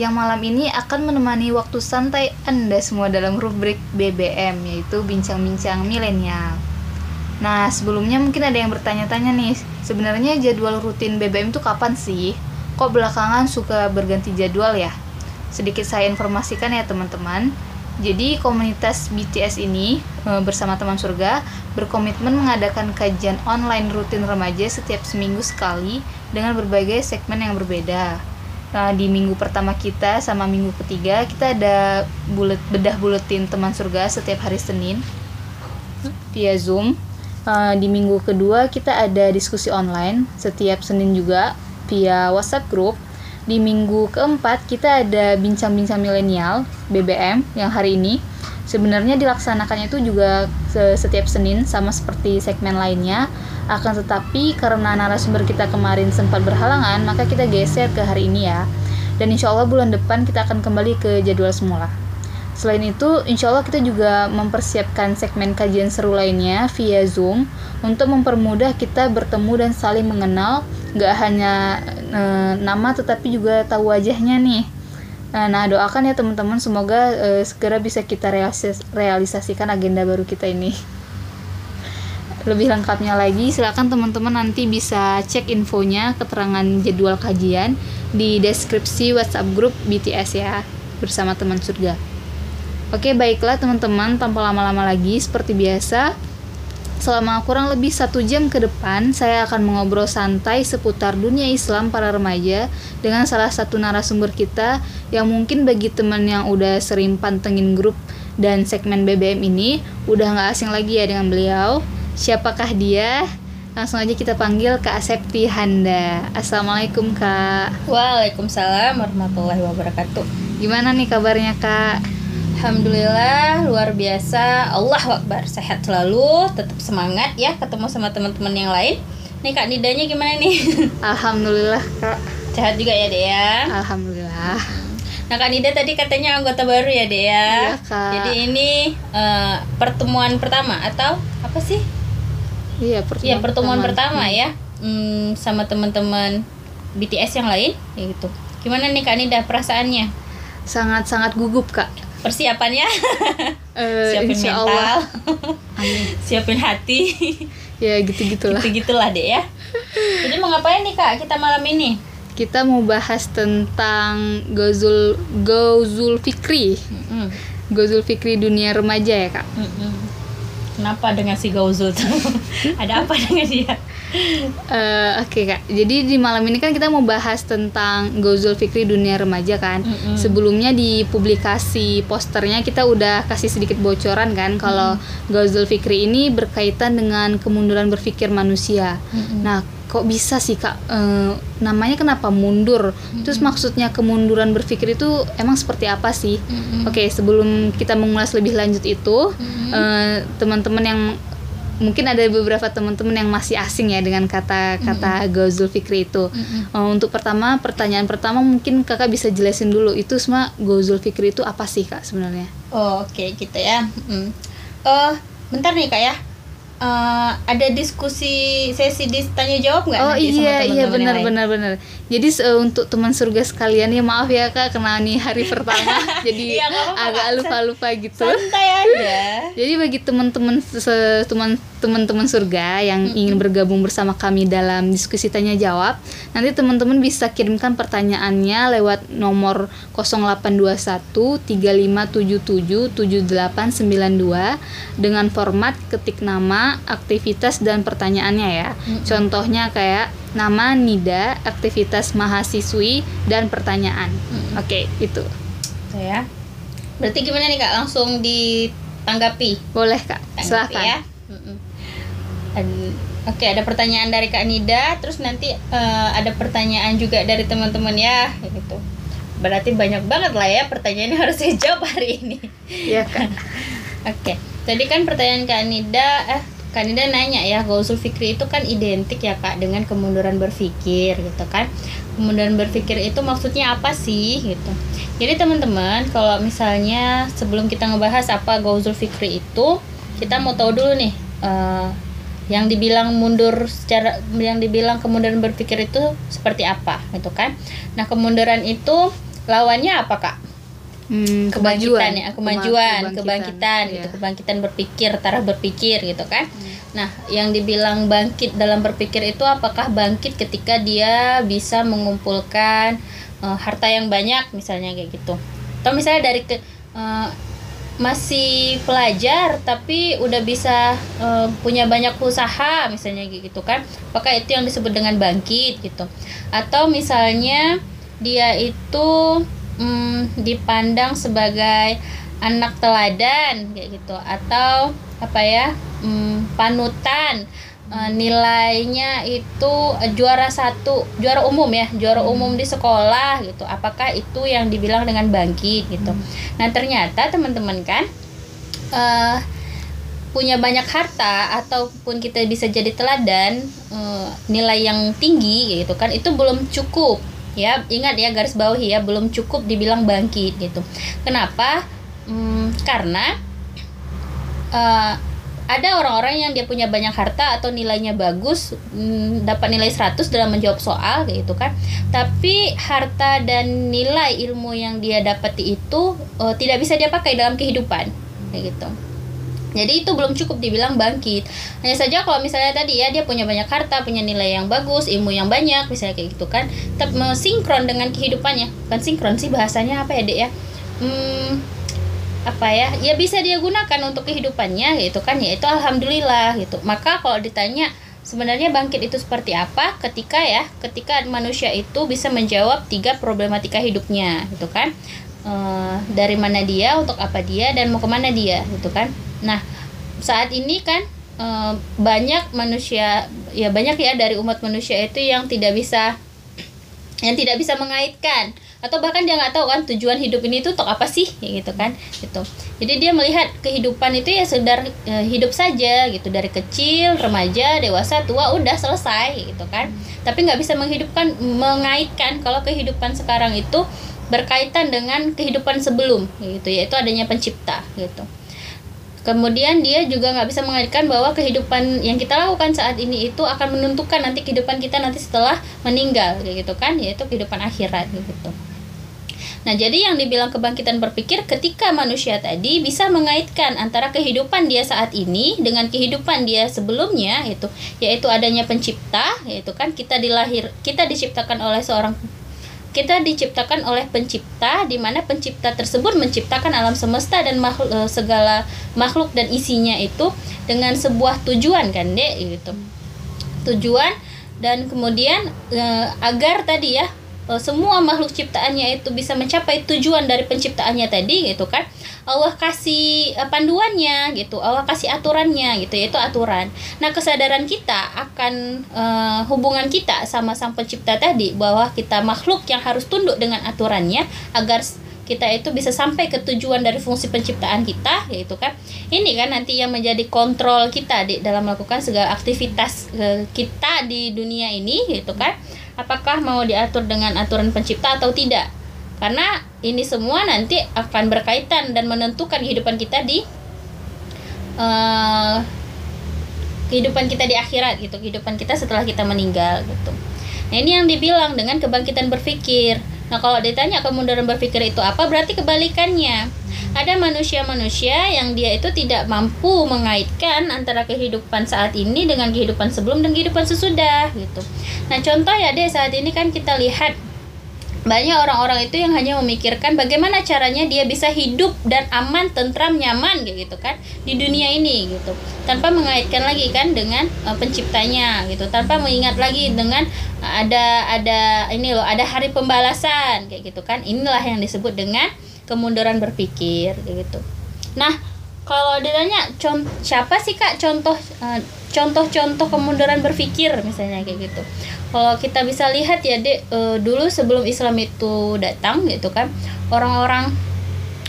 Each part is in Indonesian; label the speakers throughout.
Speaker 1: Yang malam ini akan menemani waktu santai Anda semua dalam rubrik BBM Yaitu Bincang-Bincang Milenial Nah sebelumnya mungkin ada yang bertanya-tanya nih Sebenarnya jadwal rutin BBM itu kapan sih? Kok belakangan suka berganti jadwal ya? sedikit saya informasikan ya teman-teman. Jadi komunitas BTS ini e, bersama teman surga berkomitmen mengadakan kajian online rutin remaja setiap seminggu sekali dengan berbagai segmen yang berbeda. Nah, di minggu pertama kita sama minggu ketiga kita ada bulet bedah buletin teman surga setiap hari Senin via Zoom. Uh, di minggu kedua kita ada diskusi online setiap Senin juga via WhatsApp group di minggu keempat kita ada bincang-bincang milenial BBM yang hari ini sebenarnya dilaksanakannya itu juga setiap Senin sama seperti segmen lainnya. Akan tetapi karena narasumber kita kemarin sempat berhalangan maka kita geser ke hari ini ya. Dan insya Allah bulan depan kita akan kembali ke jadwal semula. Selain itu, insya Allah kita juga mempersiapkan segmen kajian seru lainnya via Zoom untuk mempermudah kita bertemu dan saling mengenal, gak hanya e, nama tetapi juga tahu wajahnya nih. Nah, doakan ya teman-teman semoga e, segera bisa kita realis realisasikan agenda baru kita ini. Lebih lengkapnya lagi, silakan teman-teman nanti bisa cek infonya, keterangan jadwal kajian di deskripsi WhatsApp grup BTS ya bersama teman surga. Oke, baiklah teman-teman, tanpa lama-lama lagi, seperti biasa, selama kurang lebih satu jam ke depan, saya akan mengobrol santai seputar dunia Islam para remaja dengan salah satu narasumber kita yang mungkin bagi teman yang udah sering pantengin grup dan segmen BBM ini, udah nggak asing lagi ya dengan beliau. Siapakah dia? Langsung aja kita panggil Kak Septi Handa. Assalamualaikum Kak.
Speaker 2: Waalaikumsalam warahmatullahi wabarakatuh.
Speaker 1: Gimana nih kabarnya Kak?
Speaker 2: Alhamdulillah luar biasa. Allah Akbar. Sehat selalu tetap semangat ya ketemu sama teman-teman yang lain. Nih kak Nidanya gimana nih?
Speaker 1: Alhamdulillah kak.
Speaker 2: Sehat juga ya deh ya
Speaker 1: Alhamdulillah.
Speaker 2: Nah Kak Nida tadi katanya anggota baru ya deh ya
Speaker 1: Iya kak.
Speaker 2: Jadi ini uh, pertemuan pertama atau apa sih?
Speaker 1: Iya pertemuan,
Speaker 2: Iya pertemuan pertama, pertama ya hmm, sama teman-teman BTS yang lain ya gitu. Gimana nih Kak Nida perasaannya?
Speaker 1: Sangat-sangat gugup kak
Speaker 2: persiapannya.
Speaker 1: Uh,
Speaker 2: siapin mental.
Speaker 1: Allah.
Speaker 2: siapin hati.
Speaker 1: Ya gitu gitulah
Speaker 2: gitu gitulah deh ya. Jadi mau ngapain nih kak kita malam ini?
Speaker 1: Kita mau bahas tentang Gozul Gozul Fikri.
Speaker 2: Mm -mm.
Speaker 1: Gozul Fikri dunia remaja ya kak?
Speaker 2: Mm -mm. kenapa dengan si Gozul tuh? Ada apa dengan dia
Speaker 1: Uh, Oke okay, kak, jadi di malam ini kan kita mau bahas tentang Gozul Fikri dunia remaja kan.
Speaker 2: Mm -hmm.
Speaker 1: Sebelumnya di publikasi posternya kita udah kasih sedikit bocoran kan kalau mm -hmm. Gozul Fikri ini berkaitan dengan kemunduran berpikir manusia. Mm -hmm. Nah, kok bisa sih kak? Uh, namanya kenapa mundur? Mm -hmm. Terus maksudnya kemunduran berpikir itu emang seperti apa sih? Mm -hmm. Oke, okay, sebelum kita mengulas lebih lanjut itu, mm -hmm. uh, teman-teman yang mungkin ada beberapa teman-teman yang masih asing ya dengan kata-kata mm -hmm. Gozul Fikri itu. Mm -hmm. uh, untuk pertama pertanyaan pertama mungkin kakak bisa jelasin dulu itu semua Gozul Fikri itu apa sih kak sebenarnya?
Speaker 2: Oh, Oke okay, gitu ya. Mm. Uh, bentar nih kak ya uh, ada diskusi sesi dis tanya jawab nggak?
Speaker 1: Oh iya iya benar benar benar. Jadi uh, untuk teman surga sekalian ya maaf ya kak karena ini hari pertama jadi
Speaker 2: ya,
Speaker 1: agak lupa lupa gitu.
Speaker 2: Santai aja.
Speaker 1: jadi bagi teman-teman teman teman-teman surga yang mm-hmm. ingin bergabung bersama kami dalam diskusi tanya jawab, nanti teman-teman bisa kirimkan pertanyaannya lewat nomor 0821 3577 7892 dengan format ketik nama, aktivitas dan pertanyaannya ya. Mm-hmm. Contohnya kayak nama Nida, aktivitas mahasiswi dan pertanyaan. Mm-hmm. Oke, okay, itu.
Speaker 2: Ya. Berarti gimana nih Kak? Langsung ditanggapi?
Speaker 1: Boleh Kak. Tanggapi Silakan.
Speaker 2: ya. Oke, ada pertanyaan dari Kak Nida, terus nanti uh, ada pertanyaan juga dari teman-teman ya, gitu. Berarti banyak banget lah ya pertanyaan yang harus saya jawab hari ini.
Speaker 1: Iya Kak.
Speaker 2: Oke, tadi kan pertanyaan Kak Nida, eh Kak Nida nanya ya, Gausul Fikri itu kan identik ya Kak dengan kemunduran berpikir gitu kan. Kemunduran berpikir itu maksudnya apa sih gitu. Jadi teman-teman, kalau misalnya sebelum kita ngebahas apa Gausul Fikri itu, kita mau tahu dulu nih uh, yang dibilang mundur secara yang dibilang kemunduran berpikir itu seperti apa gitu kan. Nah, kemunduran itu lawannya apa Kak?
Speaker 1: Hmm,
Speaker 2: kebangkitan ya kemajuan
Speaker 1: Kebangkitan,
Speaker 2: kebangkitan gitu.
Speaker 1: Iya.
Speaker 2: kebangkitan berpikir taraf berpikir gitu kan.
Speaker 1: Hmm.
Speaker 2: nah yang dibilang bangkit dalam berpikir itu apakah bangkit ketika dia bisa mengumpulkan eh, harta yang banyak misalnya kayak gitu. Atau misalnya dari ke eh, masih pelajar tapi udah bisa eh, punya banyak usaha misalnya kayak gitu kan. Apakah itu yang disebut dengan bangkit gitu? Atau misalnya dia itu mm, dipandang sebagai anak teladan kayak gitu. Atau apa ya mm, panutan. Eh, nilainya itu eh, juara satu juara umum ya juara umum di sekolah gitu. Apakah itu yang dibilang dengan bangkit gitu. Nah ternyata teman-teman kan eh punya banyak harta ataupun kita bisa jadi teladan eh, nilai yang tinggi gitu kan itu belum cukup ya ingat ya garis bawahi ya belum cukup dibilang bangkit gitu. Kenapa? Hmm, karena eh, ada orang-orang yang dia punya banyak harta atau nilainya bagus hmm, dapat nilai 100 dalam menjawab soal gitu kan. Tapi harta dan nilai ilmu yang dia dapati itu eh, tidak bisa dia pakai dalam kehidupan kayak gitu jadi itu belum cukup dibilang bangkit. Hanya saja kalau misalnya tadi ya dia punya banyak harta, punya nilai yang bagus, ilmu yang banyak, misalnya kayak gitu kan, tapi sinkron dengan kehidupannya. Kan sinkron sih bahasanya apa ya dek ya? Hmm, apa ya? Ya bisa dia gunakan untuk kehidupannya gitu kan? Ya itu alhamdulillah gitu. Maka kalau ditanya sebenarnya bangkit itu seperti apa? Ketika ya, ketika manusia itu bisa menjawab tiga problematika hidupnya gitu kan? Eh, dari mana dia, untuk apa dia, dan mau ke mana dia gitu kan? Nah saat ini kan eh, banyak manusia ya banyak ya dari umat manusia itu yang tidak bisa yang tidak bisa mengaitkan. Atau bahkan dia nggak tahu kan tujuan hidup ini tuh untuk apa sih ya gitu kan gitu. Jadi dia melihat kehidupan itu ya sekedar eh, hidup saja gitu. Dari kecil remaja dewasa tua udah selesai gitu kan. Tapi nggak bisa menghidupkan mengaitkan. Kalau kehidupan sekarang itu berkaitan dengan kehidupan sebelum gitu yaitu adanya pencipta gitu Kemudian dia juga nggak bisa mengaitkan bahwa kehidupan yang kita lakukan saat ini itu akan menentukan nanti kehidupan kita nanti setelah meninggal gitu kan yaitu kehidupan akhirat gitu. Nah, jadi yang dibilang kebangkitan berpikir ketika manusia tadi bisa mengaitkan antara kehidupan dia saat ini dengan kehidupan dia sebelumnya itu yaitu adanya pencipta yaitu kan kita dilahir kita diciptakan oleh seorang kita diciptakan oleh pencipta di mana pencipta tersebut menciptakan alam semesta dan makhluk, eh, segala makhluk dan isinya itu dengan sebuah tujuan kan dek? Gitu. Tujuan dan kemudian eh, agar tadi ya eh, semua makhluk ciptaannya itu bisa mencapai tujuan dari penciptaannya tadi gitu kan. Allah kasih eh, panduannya gitu. Allah kasih aturannya gitu. Yaitu aturan. Nah kesadaran kita akan eh, hubungan kita sama sang pencipta tadi bahwa kita makhluk yang harus tunduk dengan aturannya agar kita itu bisa sampai ke tujuan dari fungsi penciptaan kita yaitu kan. Ini kan nanti yang menjadi kontrol kita di dalam melakukan segala aktivitas kita di dunia ini gitu kan apakah mau diatur dengan aturan pencipta atau tidak? Karena ini semua nanti akan berkaitan dan menentukan kehidupan kita di eh, kehidupan kita di akhirat gitu kehidupan kita setelah kita meninggal gitu. Nah ini yang dibilang dengan kebangkitan berpikir. Nah kalau ditanya kemunduran berpikir itu apa berarti kebalikannya ada manusia-manusia yang dia itu tidak mampu mengaitkan antara kehidupan saat ini dengan kehidupan sebelum dan kehidupan sesudah gitu nah contoh ya deh saat ini kan kita lihat banyak orang-orang itu yang hanya memikirkan bagaimana caranya dia bisa hidup dan aman, tentram, nyaman kayak gitu kan di dunia ini gitu. Tanpa mengaitkan lagi kan dengan eh, penciptanya gitu, tanpa mengingat lagi dengan eh, ada ada ini loh, ada hari pembalasan kayak gitu kan. Inilah yang disebut dengan kemunduran berpikir gitu. Nah, kalau ditanya con siapa sih Kak contoh eh, contoh-contoh kemunduran berpikir misalnya kayak gitu. Kalau kita bisa lihat ya Dek, eh, dulu sebelum Islam itu datang gitu kan, orang-orang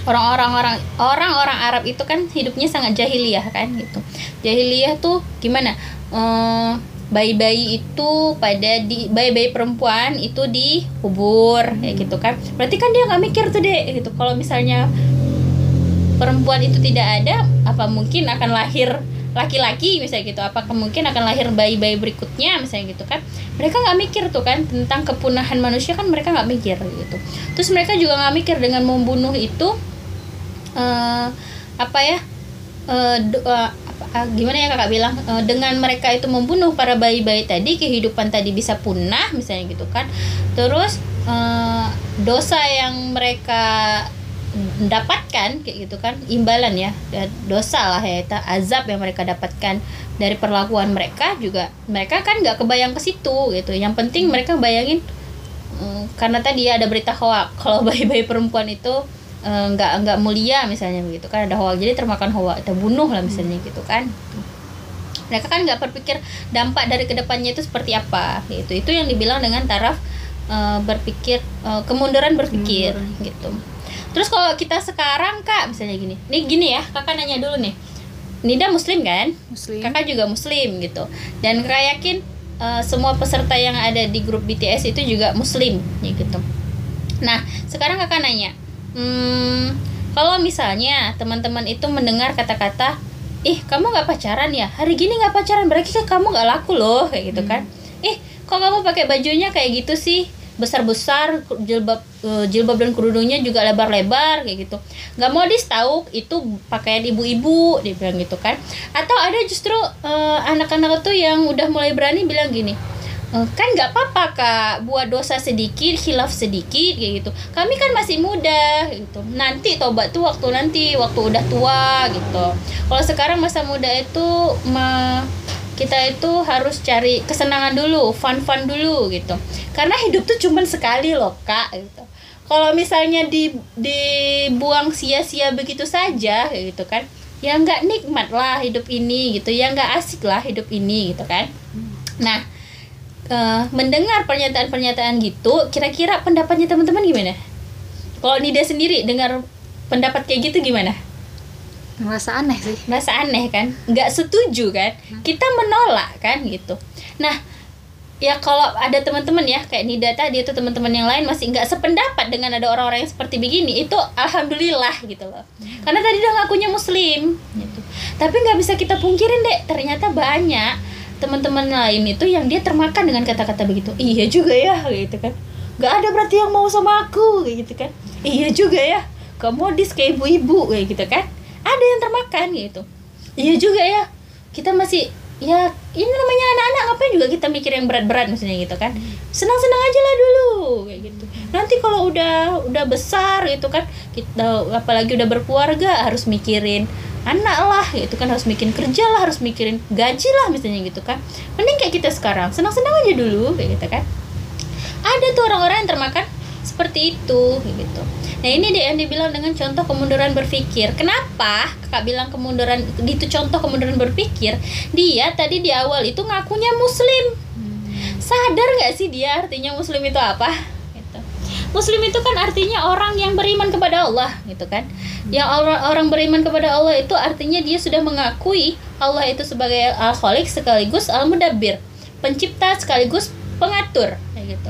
Speaker 2: orang-orang orang orang-orang Arab itu kan hidupnya sangat jahiliyah kan gitu jahiliyah tuh gimana Eh, bayi-bayi itu pada di bayi-bayi perempuan itu dikubur kayak gitu kan. Berarti kan dia nggak mikir tuh deh gitu. Kalau misalnya perempuan itu tidak ada apa mungkin akan lahir laki-laki misalnya gitu? Apakah mungkin akan lahir bayi-bayi berikutnya misalnya gitu kan? Mereka nggak mikir tuh kan tentang kepunahan manusia kan mereka nggak mikir gitu. Terus mereka juga nggak mikir dengan membunuh itu eh apa ya do- eh, ah, gimana ya kakak bilang? Eh, dengan mereka itu membunuh para bayi-bayi tadi kehidupan tadi bisa punah misalnya gitu kan. Terus eh, dosa yang mereka dapatkan kayak gitu kan imbalan ya. Ya, dosa lah ya itu azab yang mereka dapatkan dari perlakuan mereka juga mereka kan nggak kebayang ke situ gitu. Yang penting mereka bayangin eh, karena tadi ada berita hoak kalau bayi-bayi perempuan itu eh, nggak nggak mulia misalnya begitu kan ada hoak jadi termakan hoak terbunuh lah misalnya gitu kan. Mereka kan nggak berpikir dampak dari ke depannya itu seperti apa gitu. Itu yang dibilang dengan taraf eh, berpikir eh, kemunduran berpikir gitu. Terus kalau kita sekarang kak misalnya gini. Nih gini ya kakak nanya dulu nih. Nida muslim kan?
Speaker 1: Muslim.
Speaker 2: Kakak juga muslim gitu. Dan kakak yakin eh, semua peserta yang ada di grup BTS itu juga muslim gitu. Nah sekarang kakak nanya hmm, kalau misalnya teman-teman itu mendengar kata-kata ih kamu nggak pacaran ya? Hari gini nggak pacaran berarti kan kamu nggak laku loh kayak gitu kan. Ih kok kamu pakai bajunya kayak gitu sih? Besar-besar jilbab eh, jilbab dan kerudungnya juga lebar-lebar kayak gitu. Nggak modis tahu itu pakaian ibu-ibu dia bilang gitu kan. Atau ada justru eh, anak-anak tuh yang udah mulai berani bilang gini "Eh, kan nggak apa-apa kak. Buat dosa sedikit hilaf sedikit kayak gitu. Kami kan masih muda gitu. Nanti tobat tuh waktu nanti waktu udah tua gitu. Kalau sekarang masa muda itu me- kita itu harus cari kesenangan dulu fun fun dulu gitu. Karena hidup tuh cuman sekali loh kak gitu. Kalau misalnya di dibuang sia-sia begitu saja gitu kan ya nggak nikmat lah hidup ini gitu. Ya nggak asik lah hidup ini gitu kan. Nah eh, mendengar pernyataan-pernyataan gitu kira-kira pendapatnya teman-teman gimana? Kalau Nida sendiri dengar pendapat kayak gitu gimana?
Speaker 1: Merasa aneh sih.
Speaker 2: Merasa aneh kan? Nggak setuju kan? Kita menolak kan gitu. Nah ya kalau ada teman-teman ya kayak Nida tadi itu teman-teman yang lain masih nggak sependapat dengan ada orang-orang yang seperti begini itu alhamdulillah gitu loh. Karena tadi dia ngakunya muslim gitu. Tapi nggak bisa kita pungkirin deh ternyata banyak teman-teman lain itu yang dia termakan dengan kata-kata begitu. Iya juga ya gitu kan. Nggak ada berarti yang mau sama aku gitu kan. Iya juga ya. Kamu kayak ibu-ibu kayak gitu kan. Ada yang termakan gitu. Iya juga ya. Kita masih ya ini namanya anak-anak ngapain juga kita mikir yang berat-berat misalnya gitu kan. Senang-senang aja lah dulu kayak gitu. Nanti kalau udah udah besar gitu kan kita apalagi udah berkeluarga harus mikirin anak lah gitu kan harus mikirin kerja lah harus mikirin gaji lah misalnya gitu kan. Mending kayak kita sekarang senang-senang aja dulu kayak gitu kan. Ada tuh orang-orang yang termakan seperti itu kayak gitu. Nah ini dia yang dibilang dengan contoh kemunduran berpikir. Kenapa kakak bilang kemunduran itu contoh kemunduran berpikir? Dia tadi di awal itu ngakunya muslim. Sadar nggak sih dia artinya muslim itu apa. Muslim itu kan artinya orang yang beriman kepada Allah gitu kan? Yang orang orang beriman kepada Allah itu artinya dia sudah mengakui Allah itu sebagai al khaliq sekaligus al mudabbir pencipta sekaligus pengatur gitu.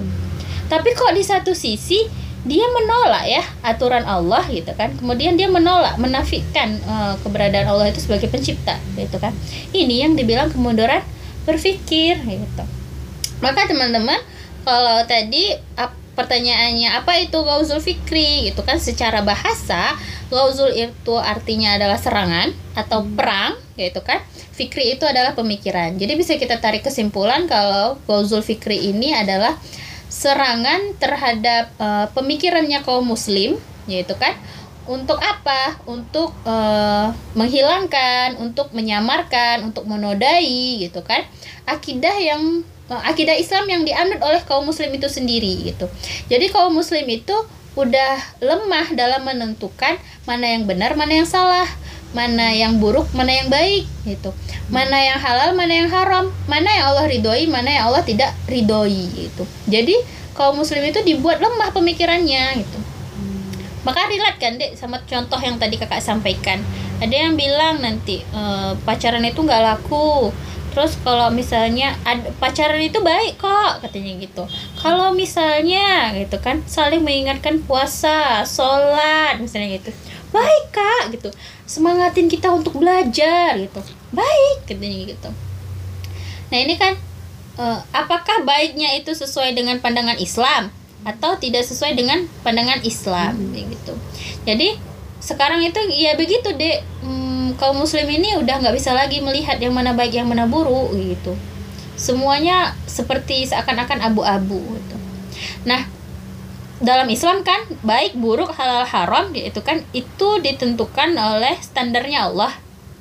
Speaker 2: Tapi kok di satu sisi dia menolak ya aturan Allah gitu kan? Kemudian dia menolak menafikan eh, keberadaan Allah itu sebagai pencipta gitu kan? Ini yang dibilang kemunduran berpikir gitu. Maka teman-teman kalau tadi ap- pertanyaannya apa itu gauzul fikri? Gitu kan secara bahasa gauzul itu artinya adalah serangan atau perang gitu kan? Fikri itu adalah pemikiran. Jadi bisa kita tarik kesimpulan kalau gauzul fikri ini adalah serangan terhadap eh, pemikirannya kaum muslim yaitu kan? Untuk apa? Untuk eh, menghilangkan, untuk menyamarkan, untuk menodai gitu kan. Akidah yang akidah Islam yang dianut oleh kaum muslim itu sendiri gitu. Jadi kaum muslim itu udah lemah dalam menentukan mana yang benar, mana yang salah, mana yang buruk, mana yang baik gitu. Mana yang halal, mana yang haram, mana yang Allah ridhoi, mana yang Allah tidak ridhoi gitu. Jadi kaum muslim itu dibuat lemah pemikirannya gitu maka relate kan dek sama contoh yang tadi kakak sampaikan ada yang bilang nanti e, pacaran itu nggak laku terus kalau misalnya ada pacaran itu baik kok katanya gitu. Kalau misalnya gitu kan saling mengingatkan puasa sholat misalnya gitu. Baik kak gitu. Semangatin kita untuk belajar gitu. Baik katanya gitu. Nah ini kan uh, apakah baiknya itu sesuai dengan pandangan Islam atau tidak sesuai dengan pandangan Islam? Hmm. gitu. Jadi sekarang itu ya begitu deh hmm, kaum muslim ini udah nggak bisa lagi melihat yang mana baik yang mana buruk gitu. Semuanya seperti seakan-akan abu-abu gitu. Nah dalam Islam kan baik buruk halal haram itu kan itu ditentukan oleh standarnya Allah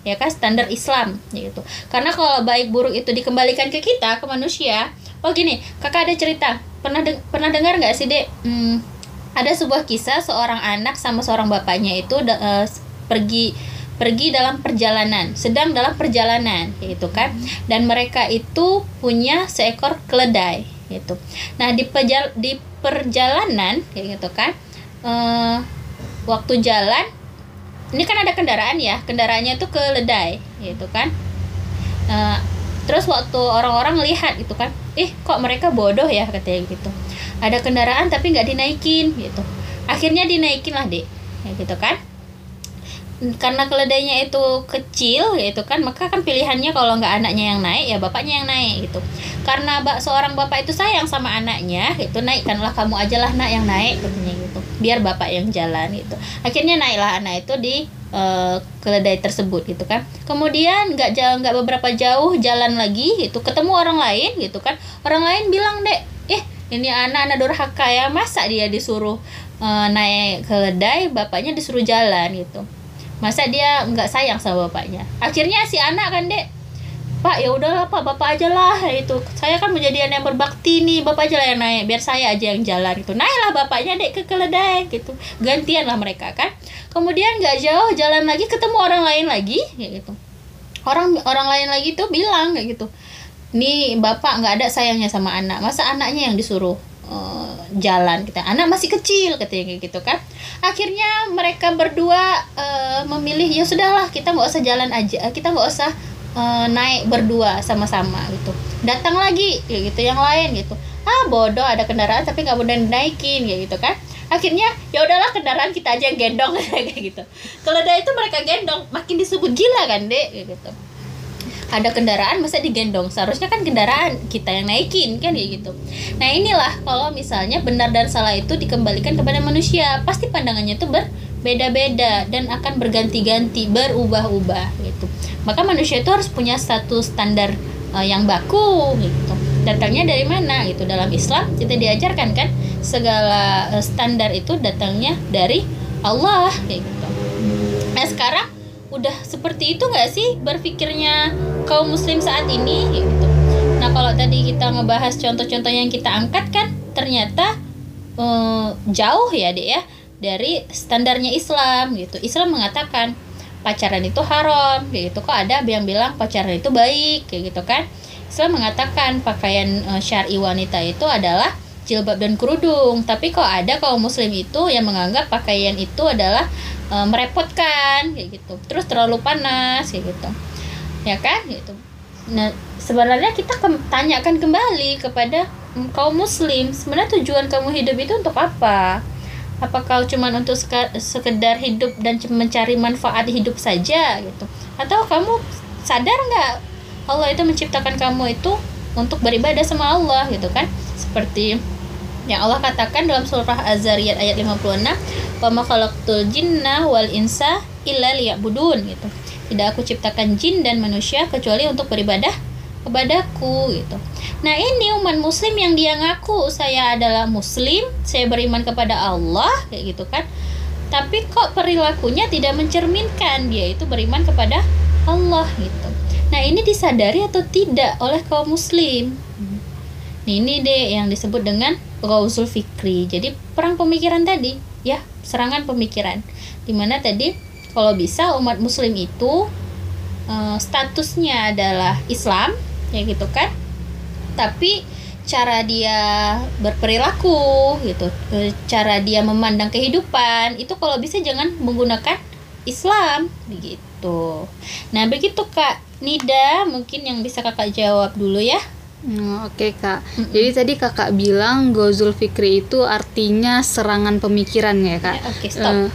Speaker 2: ya kan standar Islam gitu. Karena kalau baik buruk itu dikembalikan ke kita ke manusia oh gini kakak ada cerita pernah de pernah dengar nggak sih dek? Hmm, ada sebuah kisah seorang anak sama seorang bapaknya itu uh, pergi pergi dalam perjalanan sedang dalam perjalanan gitu kan? Dan mereka itu punya seekor keledai gitu. Nah di pejal di perjalanan gitu kan uh, waktu jalan ini kan ada kendaraan ya kendaraannya itu keledai gitu kan? Uh, terus waktu orang-orang lihat gitu kan ih kok mereka bodoh ya? katanya gitu. Ada kendaraan tapi nggak dinaikin gitu. Akhirnya dinaikin lah dek ya gitu kan karena keledainya itu kecil gitu kan maka kan pilihannya kalau nggak anaknya yang naik ya bapaknya yang naik gitu. Karena bak seorang bapak itu sayang sama anaknya itu naikkanlah kamu aja lah nak yang naik katanya gitu. Biar bapak yang jalan gitu. Akhirnya naiklah anak itu di uh, keledai tersebut gitu kan. Kemudian nggak jauh nggak beberapa jauh jalan lagi itu ketemu orang lain gitu kan. Orang lain bilang dek eh ini anak anak durhaka ya masa dia disuruh uh, naik keledai bapaknya disuruh jalan gitu masa dia nggak sayang sama bapaknya? Akhirnya si anak kan dek pak ya udahlah pak bapak aja lah itu. Saya kan menjadi anak yang berbakti nih bapak aja lah yang naik biar saya aja yang jalan itu naiklah bapaknya dek ke keledai gitu. Gantian lah mereka kan. Kemudian nggak jauh jalan lagi ketemu orang lain lagi gitu. Orang orang lain lagi tuh bilang kayak gitu nih bapak nggak ada sayangnya sama anak masa anaknya yang disuruh uh, jalan kita. Anak masih kecil katanya gitu kan. Akhirnya mereka berdua uh, memilih ya sudahlah kita nggak usah jalan aja kita nggak usah uh, naik berdua sama-sama gitu. Datang lagi kayak gitu yang lain gitu. Ah bodoh ada kendaraan tapi nggak boleh dinaikin kayak gitu kan. Akhirnya ya udahlah kendaraan kita aja yang gendong kayak gitu. Kalau ada itu mereka gendong makin disebut gila kan dek? Gitu ada kendaraan masa digendong? Seharusnya kan kendaraan kita yang naikin kan ya gitu. Nah inilah kalau misalnya benar dan salah itu dikembalikan kepada manusia. Pasti pandangannya itu berbeda-beda dan akan berganti-ganti berubah-ubah gitu. Maka manusia itu harus punya satu standar uh, yang baku gitu. Datangnya dari mana gitu. Dalam Islam kita diajarkan kan segala uh, standar itu datangnya dari Allah kayak gitu. Nah sekarang udah seperti itu nggak sih berpikirnya kaum muslim saat ini gitu. Nah kalau tadi kita ngebahas contoh-contoh yang kita angkat kan ternyata uh, jauh ya dek ya dari standarnya Islam gitu. Islam mengatakan pacaran itu haram gitu. Kok ada yang bilang pacaran itu baik kayak gitu kan? Islam mengatakan pakaian uh, syar'i wanita itu adalah jilbab dan kerudung. Tapi kok ada kaum muslim itu yang menganggap pakaian itu adalah uh, merepotkan kayak gitu. Terus terlalu panas kayak gitu. Ya kan? Gitu. Nah sebenarnya kita ke tanyakan kembali kepada um, kaum muslim sebenarnya tujuan kamu hidup itu untuk apa? Apakah cuma untuk sekedar hidup dan mencari manfaat hidup saja gitu? Atau kamu sadar nggak Allah itu menciptakan kamu itu untuk beribadah sama Allah gitu kan? Seperti yang Allah katakan dalam surah Az-Zariyat ayat 56 wa ma khalaqtul jinna wal insa illa liya'budun gitu tidak aku ciptakan jin dan manusia kecuali untuk beribadah kepadaku gitu. Nah ini umat muslim yang dia ngaku saya adalah muslim, saya beriman kepada Allah kayak gitu kan. Tapi kok perilakunya tidak mencerminkan dia itu beriman kepada Allah gitu. Nah ini disadari atau tidak oleh kaum muslim. Nah, ini deh yang disebut dengan Ghausul Fikri. Jadi perang pemikiran tadi. Ya, serangan pemikiran. Di mana tadi kalau bisa umat muslim itu uh, statusnya adalah Islam ya gitu kan? Tapi cara dia berperilaku gitu. Eh, cara dia memandang kehidupan itu kalau bisa jangan menggunakan Islam begitu nah begitu kak Nida. Mungkin yang bisa kakak jawab dulu ya
Speaker 1: Hmm, Oke kak, jadi tadi kakak bilang Gozul Fikri itu artinya serangan pemikiran ya kak?
Speaker 2: Ya, oke, stop.
Speaker 1: Eh,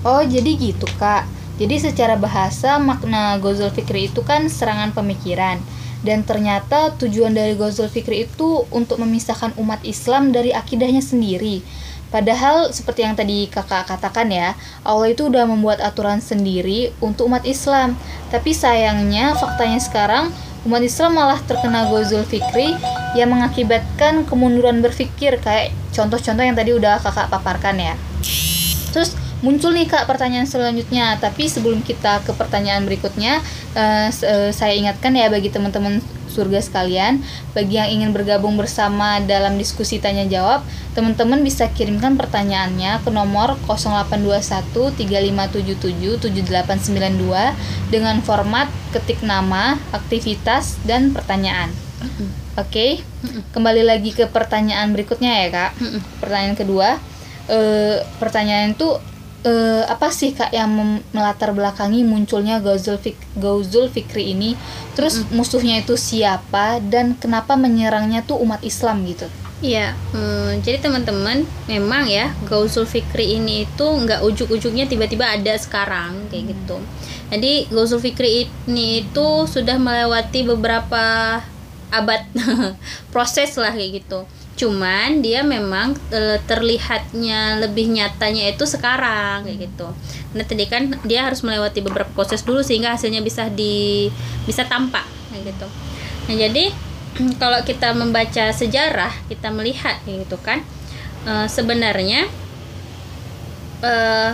Speaker 1: oh jadi gitu kak, jadi secara bahasa makna Gozul Fikri itu kan serangan pemikiran dan ternyata tujuan dari Gozul Fikri itu untuk memisahkan umat Islam dari akidahnya sendiri. Padahal seperti yang tadi kakak katakan ya, Allah itu udah membuat aturan sendiri untuk umat Islam. Tapi sayangnya faktanya sekarang umat Islam malah terkena Gozul Fikri yang mengakibatkan kemunduran berpikir kayak contoh-contoh yang tadi udah kakak paparkan ya. Terus muncul nih kak pertanyaan selanjutnya, tapi sebelum kita ke pertanyaan berikutnya, s- eh, saya ingatkan ya bagi teman-teman surga sekalian, bagi yang ingin bergabung bersama dalam diskusi tanya jawab, teman-teman bisa kirimkan pertanyaannya ke nomor 0821 3577 7892 dengan format ketik nama, aktivitas, dan pertanyaan. Oke, kembali lagi ke pertanyaan berikutnya ya kak. Pertanyaan kedua, eh, pertanyaan itu eh, apa sih kak yang melatar belakangi munculnya Gozul, Fik Gozul Fikri ini? Terus musuhnya itu siapa dan kenapa menyerangnya tuh umat Islam gitu?
Speaker 2: Iya, hmm, jadi teman-teman memang ya Gausul Fikri ini itu nggak ujuk-ujuknya tiba-tiba ada sekarang kayak gitu. Jadi Gausul Fikri ini itu sudah melewati beberapa abad proses lah kayak gitu. Cuman dia memang e, terlihatnya lebih nyatanya itu sekarang kayak gitu. Nah tadi kan dia harus melewati beberapa proses dulu sehingga hasilnya bisa di bisa tampak kayak gitu. Nah jadi kalau kita membaca sejarah kita melihat kayak gitu kan eh, sebenarnya eh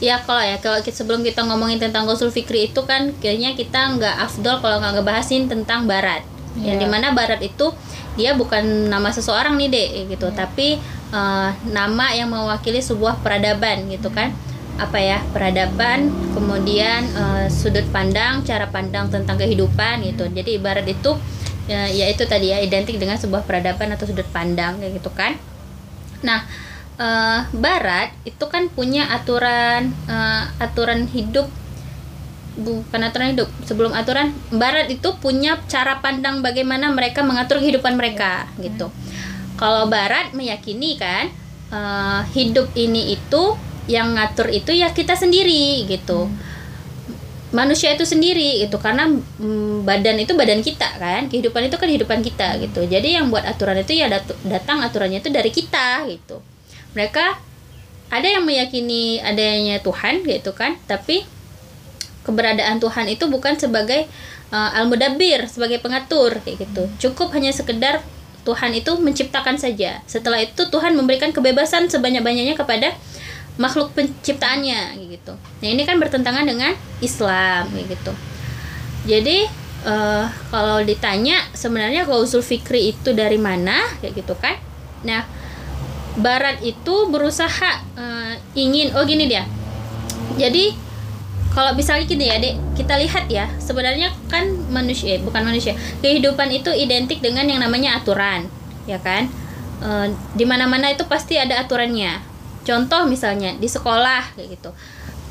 Speaker 2: ya kalau ya kalau kita, sebelum kita ngomongin tentang Ghusul Fikri itu kan kayaknya kita nggak afdol kalau nggak ngebahasin tentang Barat yang
Speaker 1: Iya.
Speaker 2: di mana Barat itu dia bukan nama seseorang nih deh gitu. Tapi eh, nama yang mewakili sebuah peradaban gitu kan. Apa ya? Peradaban kemudian eh, sudut pandang cara pandang tentang kehidupan gitu. Jadi ibarat itu ya, ya itu tadi ya identik dengan sebuah peradaban atau sudut pandang kayak gitu kan. Nah eh, Barat itu kan punya aturan eh, aturan hidup bukan aturan hidup. Sebelum aturan Barat itu punya cara pandang bagaimana mereka mengatur kehidupan mereka gitu. Kalau Barat meyakini kan eh, hidup ini itu yang ngatur itu ya kita sendiri gitu. Manusia itu sendiri gitu. Karena mm, badan itu badan kita kan. Kehidupan itu kan kehidupan kita gitu. Jadi yang buat aturan itu ya datu- datang aturannya itu dari kita gitu. Mereka ada yang meyakini adanya Tuhan gitu kan. Tapi keberadaan Tuhan itu bukan sebagai uh, al-mudabbir sebagai pengatur kayak gitu. Cukup hanya sekedar Tuhan itu menciptakan saja. Setelah itu Tuhan memberikan kebebasan sebanyak-banyaknya kepada makhluk penciptaannya kayak gitu. Nah ini kan bertentangan dengan Islam kayak gitu. Jadi eh, kalau ditanya sebenarnya klausul fikri itu dari mana kayak gitu kan? Nah Barat itu berusaha eh, ingin oh gini dia. Jadi kalau misalnya gini ya dek kita lihat ya sebenarnya kan manusia eh, bukan manusia kehidupan itu identik dengan yang namanya aturan ya kan? Eh, di mana-mana itu pasti ada aturannya. Contoh misalnya di sekolah kayak gitu.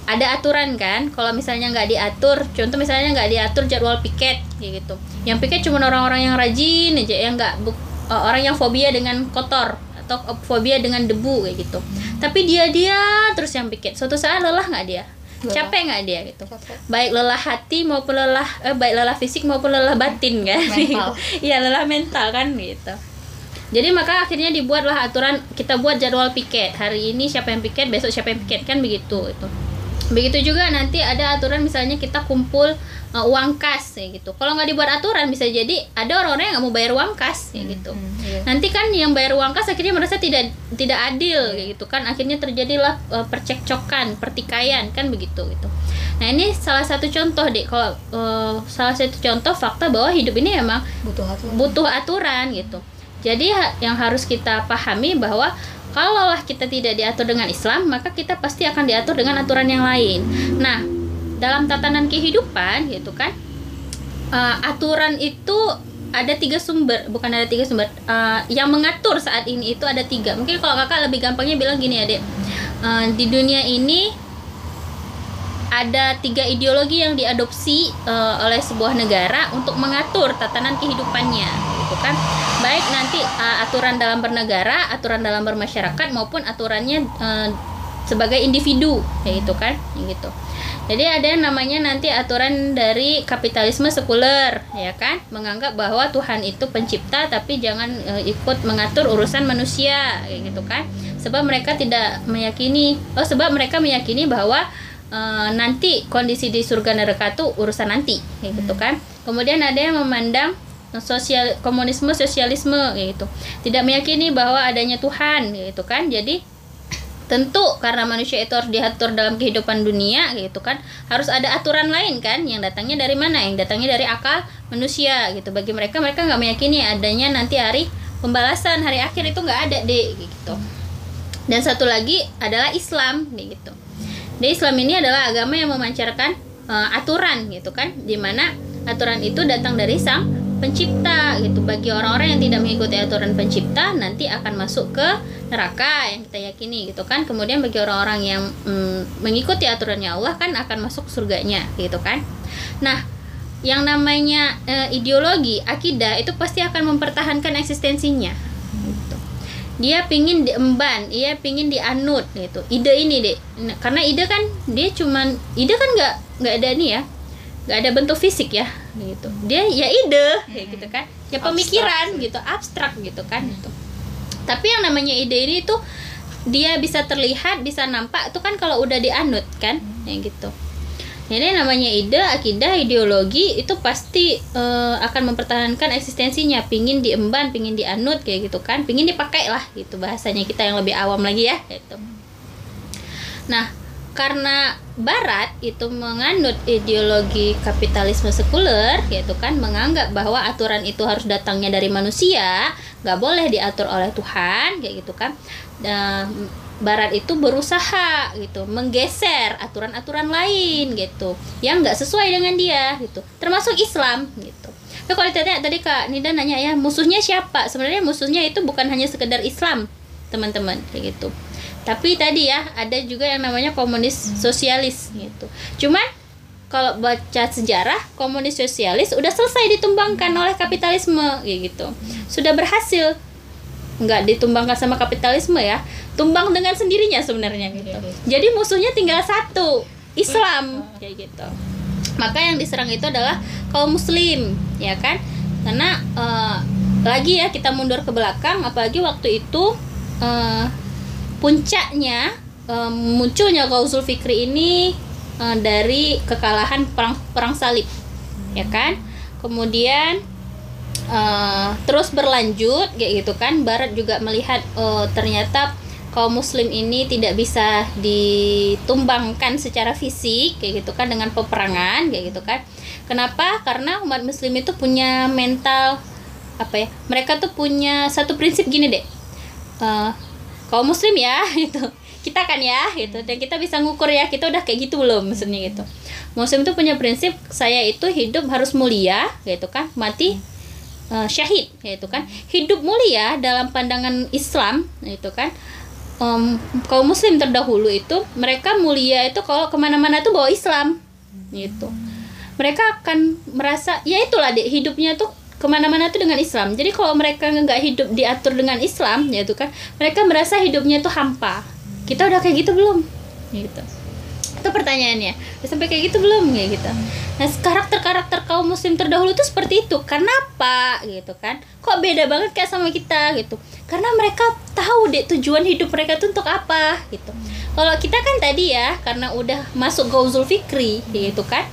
Speaker 2: Ada aturan kan kalau misalnya nggak diatur contoh misalnya nggak diatur jadwal piket kayak gitu. Yang piket cuma orang-orang yang rajin aja yang nggak eh, orang yang fobia dengan kotor atau fobia dengan debu kayak gitu. Tapi dia dia terus yang piket. Suatu saat lelah nggak dia
Speaker 1: Lelah.
Speaker 2: capek nggak dia gitu?
Speaker 1: Capek.
Speaker 2: baik lelah hati maupun lelah eh, baik lelah fisik maupun lelah batin kan? Iya lelah mental kan gitu. Jadi maka akhirnya dibuatlah aturan kita buat jadwal piket. Hari ini siapa yang piket besok siapa yang piket kan begitu itu begitu juga nanti ada aturan misalnya kita kumpul uh, uang kas kayak gitu. Kalau nggak dibuat aturan bisa jadi ada orang-orang yang nggak mau bayar uang kas kayak gitu.
Speaker 1: Hmm, iya.
Speaker 2: nanti kan yang bayar uang kas akhirnya merasa tidak tidak adil kayak gitu kan. Akhirnya terjadilah uh, percekcokan pertikaian kan begitu gitu. Nah ini salah satu contoh deh kalau uh, salah satu contoh fakta bahwa hidup ini memang
Speaker 1: butuh aturan.
Speaker 2: butuh aturan gitu. Jadi ha- yang harus kita pahami bahwa kalaulah kita tidak diatur dengan Islam maka kita pasti akan diatur dengan aturan yang lain. Nah dalam tatanan kehidupan gitu kan uh, aturan itu ada tiga sumber bukan ada tiga sumber uh, yang mengatur saat ini itu ada tiga. Mungkin kalau kakak lebih gampangnya bilang gini adik. Uh, di dunia ini ada tiga ideologi yang diadopsi uh, oleh sebuah negara untuk mengatur tatanan kehidupannya gitu kan. Baik nanti uh, aturan dalam bernegara aturan dalam bermasyarakat maupun aturannya uh, sebagai individu kayak gitu kan gitu jadi ada yang namanya nanti aturan dari kapitalisme sekuler, ya kan? Menganggap bahwa Tuhan itu pencipta tapi jangan e, ikut mengatur urusan manusia, gitu kan? Sebab mereka tidak meyakini, oh sebab mereka meyakini bahwa e, nanti kondisi di surga neraka itu urusan nanti, gitu kan? Kemudian ada yang memandang sosial komunisme sosialisme gitu. Tidak meyakini bahwa adanya Tuhan, gitu kan? Jadi tentu karena manusia itu harus diatur dalam kehidupan dunia gitu kan harus ada aturan lain kan yang datangnya dari mana? Yang datangnya dari akal manusia gitu. Bagi mereka mereka nggak meyakini adanya nanti hari pembalasan hari akhir itu nggak ada deh gitu. Dan satu lagi adalah Islam gitu. Di Islam ini adalah agama yang memancarkan uh, aturan gitu kan di mana aturan itu datang dari sang pencipta gitu. Bagi orang-orang yang tidak mengikuti aturan pencipta nanti akan masuk ke neraka yang kita yakini gitu kan. Kemudian bagi orang-orang yang mm, mengikuti aturannya Allah kan akan masuk surganya gitu kan. Nah yang namanya e, ideologi akidah itu pasti akan mempertahankan eksistensinya gitu. dia pingin diemban dia pingin dianut gitu. Ide ini deh karena ide kan dia cuman ide kan nggak nggak ada nih ya nggak ada bentuk fisik ya gitu dia ya ide kayak gitu kan ya pemikiran abstrak. gitu abstrak gitu kan hmm. gitu tapi yang namanya ide ini tuh dia bisa terlihat bisa nampak itu kan kalau udah dianut kan hmm. ya gitu jadi namanya ide, akidah, ideologi itu pasti uh, akan mempertahankan eksistensinya. Pingin diemban, pingin dianut kayak gitu kan, pingin dipakai lah gitu bahasanya kita yang lebih awam lagi ya gitu. Nah, karena Barat itu menganut ideologi kapitalisme sekuler, yaitu kan menganggap bahwa aturan itu harus datangnya dari manusia, nggak boleh diatur oleh Tuhan, kayak gitu kan. Nah, Barat itu berusaha gitu menggeser aturan-aturan lain gitu yang nggak sesuai dengan dia gitu termasuk Islam gitu. Tapi kalau ditanya tadi Kak Nida nanya ya musuhnya siapa? Sebenarnya musuhnya itu bukan hanya sekedar Islam teman-teman kayak gitu tapi tadi ya ada juga yang namanya komunis sosialis gitu. Cuman kalau baca sejarah komunis sosialis udah selesai ditumbangkan oleh kapitalisme gitu. Sudah berhasil. Nggak ditumbangkan sama kapitalisme ya. Tumbang dengan sendirinya sebenarnya gitu. Jadi musuhnya tinggal satu Islam kayak gitu. Maka yang diserang itu adalah kaum muslim ya kan? Karena uh, lagi ya kita mundur ke belakang apalagi waktu itu uh, puncaknya um, munculnya Gausul Fikri ini uh, dari kekalahan perang perang salib ya kan? Kemudian uh, terus berlanjut kayak gitu kan? Barat juga melihat uh, ternyata kaum muslim ini tidak bisa ditumbangkan secara fisik kayak gitu kan? Dengan peperangan kayak gitu kan? Kenapa? Karena umat muslim itu punya mental apa ya? Mereka tuh punya satu prinsip gini deh. Uh, kaum muslim ya itu kita kan ya gitu. Dan kita bisa ngukur ya kita udah kayak gitu belum maksudnya gitu. Muslim itu punya prinsip saya itu hidup harus mulia gitu kan. Mati uh, syahid gitu kan. Hidup mulia dalam pandangan Islam gitu kan. Um, kaum muslim terdahulu itu mereka mulia itu kalau ke mana-mana tuh bawa Islam gitu. Mereka akan merasa ya itulah deh hidupnya tuh ke mana-mana tuh dengan Islam. Jadi kalau mereka nggak hidup diatur dengan Islam ya itu kan mereka merasa hidupnya tuh hampa. Kita udah kayak gitu belum? Gitu. Itu pertanyaannya. Sampai kayak gitu belum? Ya gitu. Nah karakter karakter kaum muslim terdahulu itu seperti itu. Kenapa? Gitu kan. Kok beda banget kayak sama kita? Gitu. Karena mereka tahu deh tujuan hidup mereka tuh untuk apa? Gitu. Kalau kita kan tadi ya karena udah masuk gauzul fikri gitu kan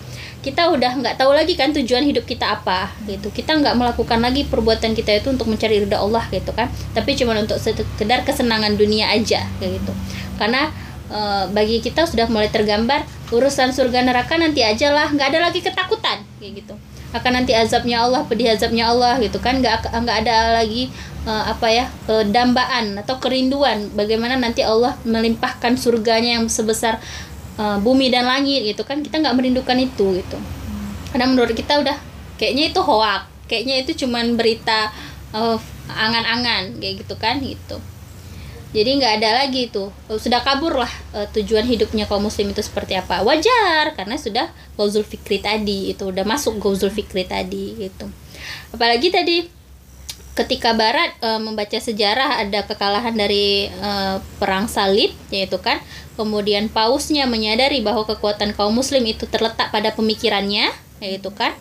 Speaker 2: kita udah nggak tahu lagi kan tujuan hidup kita apa gitu. Kita nggak melakukan lagi perbuatan kita itu untuk mencari ridha Allah gitu kan. Tapi cuma untuk sekedar kesenangan dunia aja kayak gitu. Karena e, bagi kita sudah mulai tergambar urusan surga neraka nanti aja lah nggak ada lagi ketakutan kayak gitu. Akan nanti azabnya Allah pedih azabnya Allah gitu kan. Nggak nggak ada lagi e, apa ya dambaan atau kerinduan bagaimana nanti Allah melimpahkan surganya yang sebesar uh, bumi dan langit gitu kan kita nggak merindukan itu gitu. Karena menurut kita udah kayaknya itu hoak kayaknya itu cuman berita uh, angan-angan kayak gitu kan gitu. Jadi nggak ada lagi itu. Sudah kabur lah uh, tujuan hidupnya kaum muslim itu seperti apa. Wajar karena sudah gauzul fikri tadi itu udah masuk gauzul fikri tadi gitu. Apalagi tadi ketika barat e, membaca sejarah ada kekalahan dari e, perang salib yaitu kan kemudian pausnya menyadari bahwa kekuatan kaum muslim itu terletak pada pemikirannya yaitu kan.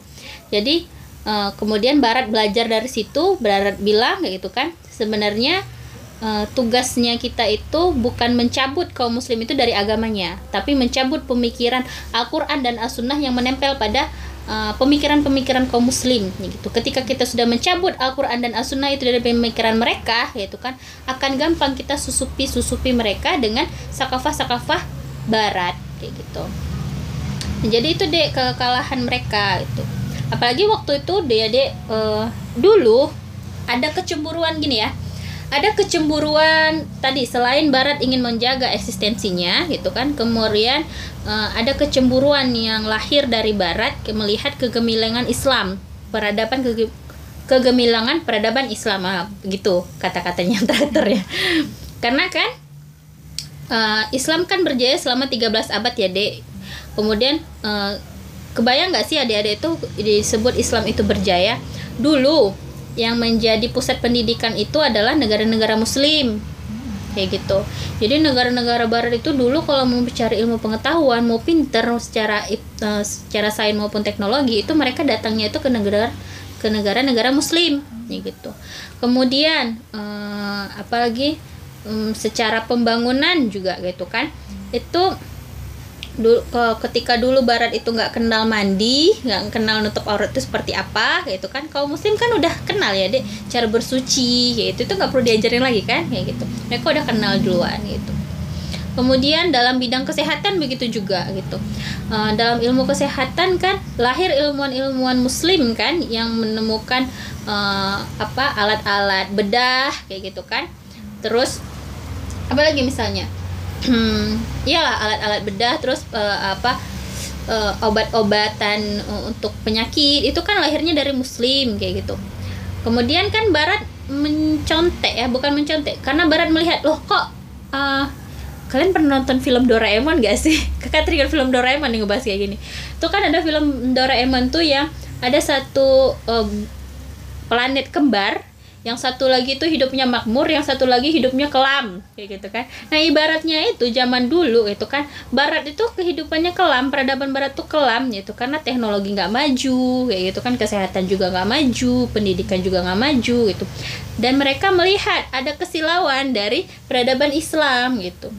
Speaker 2: Jadi e, kemudian barat belajar dari situ barat bilang gitu kan sebenarnya uh, tugasnya kita itu bukan mencabut kaum muslim itu dari agamanya, tapi mencabut pemikiran Al-Qur'an dan As-Sunnah yang menempel pada pemikiran-pemikiran uh, kaum muslim gitu. Ketika kita sudah mencabut Al-Qur'an dan As-Sunnah itu dari pemikiran mereka, yaitu kan akan gampang kita susupi-susupi mereka dengan sakafah-sakafah barat kayak gitu. Jadi itu deh kekalahan mereka itu. Apalagi waktu itu dia deh uh, dulu ada kecemburuan gini ya ada kecemburuan tadi selain Barat ingin menjaga eksistensinya gitu kan kemudian uh, ada kecemburuan yang lahir dari Barat melihat kegemilangan Islam peradaban ke kegemilangan peradaban Islam ah, gitu kata-katanya teratur ya. Karena kan uh, Islam kan berjaya selama 13 abad ya dek. Kemudian uh, kebayang nggak sih adik-adik itu disebut Islam itu berjaya? Dulu yang menjadi pusat pendidikan itu adalah negara-negara muslim. Kayak gitu. Jadi negara-negara barat itu dulu kalau mau mencari ilmu pengetahuan mau pinter secara uh, secara sains maupun teknologi itu mereka datangnya itu ke negara ke negara-negara muslim. Ya gitu. Kemudian uh, apalagi um, secara pembangunan juga gitu kan. Itu dulu ketika dulu barat itu nggak kenal mandi nggak kenal nutup aurat itu seperti apa gitu kan. Kaum muslim kan udah kenal ya deh cara bersuci gitu. Itu nggak perlu diajarin lagi kan kayak gitu. Mereka udah kenal duluan gitu. Kemudian dalam bidang kesehatan begitu juga gitu. Uh, dalam ilmu kesehatan kan lahir ilmuwan-ilmuwan muslim kan yang menemukan uh, apa alat-alat bedah kayak gitu kan. Terus apa lagi misalnya iyalah alat-alat bedah terus uh, apa uh, obat-obatan uh, untuk penyakit itu kan lahirnya dari muslim kayak gitu. Kemudian kan barat mencontek ya bukan mencontek karena barat melihat loh kok uh, kalian pernah nonton film Doraemon gak sih? Kakak teringat film Doraemon nih ngebahas kayak gini. Tuh kan ada film Doraemon tuh yang ada satu uh, planet kembar yang satu lagi itu hidupnya makmur yang satu lagi hidupnya kelam kayak gitu kan. Nah ibaratnya itu zaman dulu itu kan barat itu kehidupannya kelam peradaban barat tuh kelam itu karena teknologi nggak maju kayak gitu kan. Kesehatan juga nggak maju pendidikan juga nggak maju gitu. Dan mereka melihat ada kesilauan dari peradaban Islam gitu.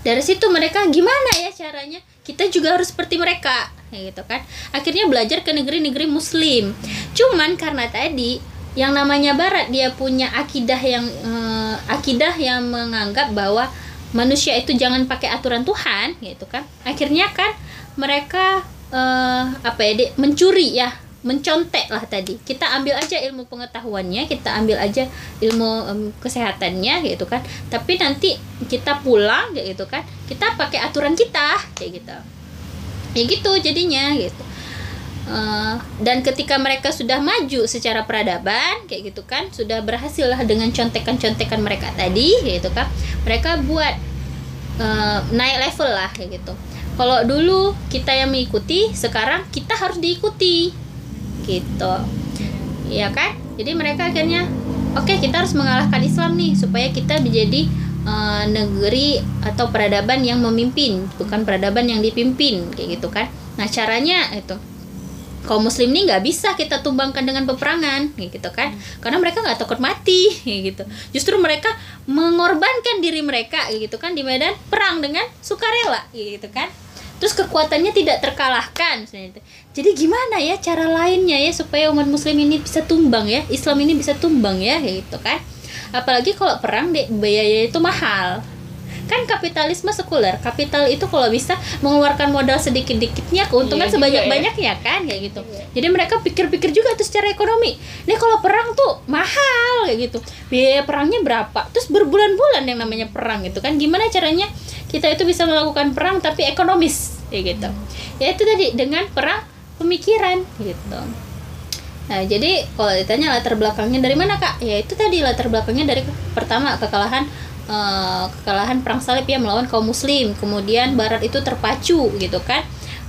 Speaker 2: Dari situ mereka gimana ya caranya? Kita juga harus seperti mereka kayak gitu kan. Akhirnya belajar ke negeri-negeri muslim. Cuman karena tadi yang namanya barat dia punya akidah yang uh, akidah yang menganggap bahwa manusia itu jangan pakai aturan Tuhan gitu kan. Akhirnya kan mereka uh, apa ya di, mencuri ya mencontek lah tadi. Kita ambil aja ilmu pengetahuannya kita ambil aja ilmu um, kesehatannya gitu kan. Tapi nanti kita pulang gitu kan kita pakai aturan kita kayak gitu. Ya gitu jadinya gitu Uh, dan ketika mereka sudah maju secara peradaban kayak gitu kan sudah berhasil lah dengan contekan-contekan mereka tadi gitu kan mereka buat uh, naik level lah kayak gitu. Kalau dulu kita yang mengikuti sekarang kita harus diikuti gitu. Ya kan? Jadi mereka akhirnya oke okay, kita harus mengalahkan Islam nih supaya kita menjadi uh, negeri atau peradaban yang memimpin bukan peradaban yang dipimpin kayak gitu kan. Nah caranya itu kaum muslim ini nggak bisa kita tumbangkan dengan peperangan gitu kan. Karena mereka nggak takut mati gitu. Justru mereka mengorbankan diri mereka gitu kan di medan perang dengan sukarela gitu kan. Terus kekuatannya tidak terkalahkan jadi gimana ya cara lainnya ya supaya umat muslim ini bisa tumbang ya? Islam ini bisa tumbang ya gitu kan. Apalagi kalau perang deh biaya itu mahal kan kapitalisme sekuler. Kapital itu kalau bisa mengeluarkan modal sedikit dikitnya keuntungan iya, sebanyak banyaknya ya. kan? Kayak gitu. Iya. jadi mereka pikir-pikir juga tuh secara ekonomi. Nih kalau perang tuh mahal kayak gitu. Biaya perangnya berapa? Terus berbulan-bulan yang namanya perang gitu kan? Gimana caranya kita itu bisa melakukan perang tapi ekonomis kayak gitu. Ya itu tadi dengan perang pemikiran gitu. Nah, jadi kalau ditanya latar belakangnya dari mana kak? Ya itu tadi latar belakangnya dari pertama kekalahan eh, kekalahan perang salib ya melawan kaum muslim. Kemudian Barat itu terpacu gitu kan?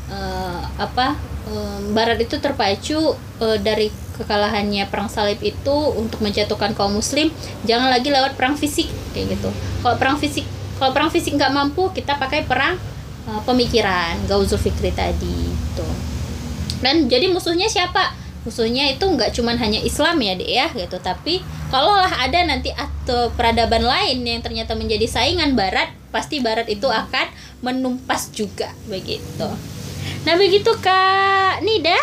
Speaker 2: Eh, apa? eh, Barat itu terpacu eh, dari kekalahannya perang salib itu untuk menjatuhkan kaum muslim. Jangan lagi lewat perang fisik kayak gitu. Kalau perang fisik kalau perang fisik nggak mampu kita pakai perang eh, pemikiran Gauzul Fikri tadi tuh. Dan jadi musuhnya siapa? Musuhnya itu nggak cuman hanya Islam ya dek ya gitu. Tapi kalaulah ada nanti atau peradaban lain yang ternyata menjadi saingan Barat pasti Barat itu akan menumpas juga begitu. Nah begitu kak Nida.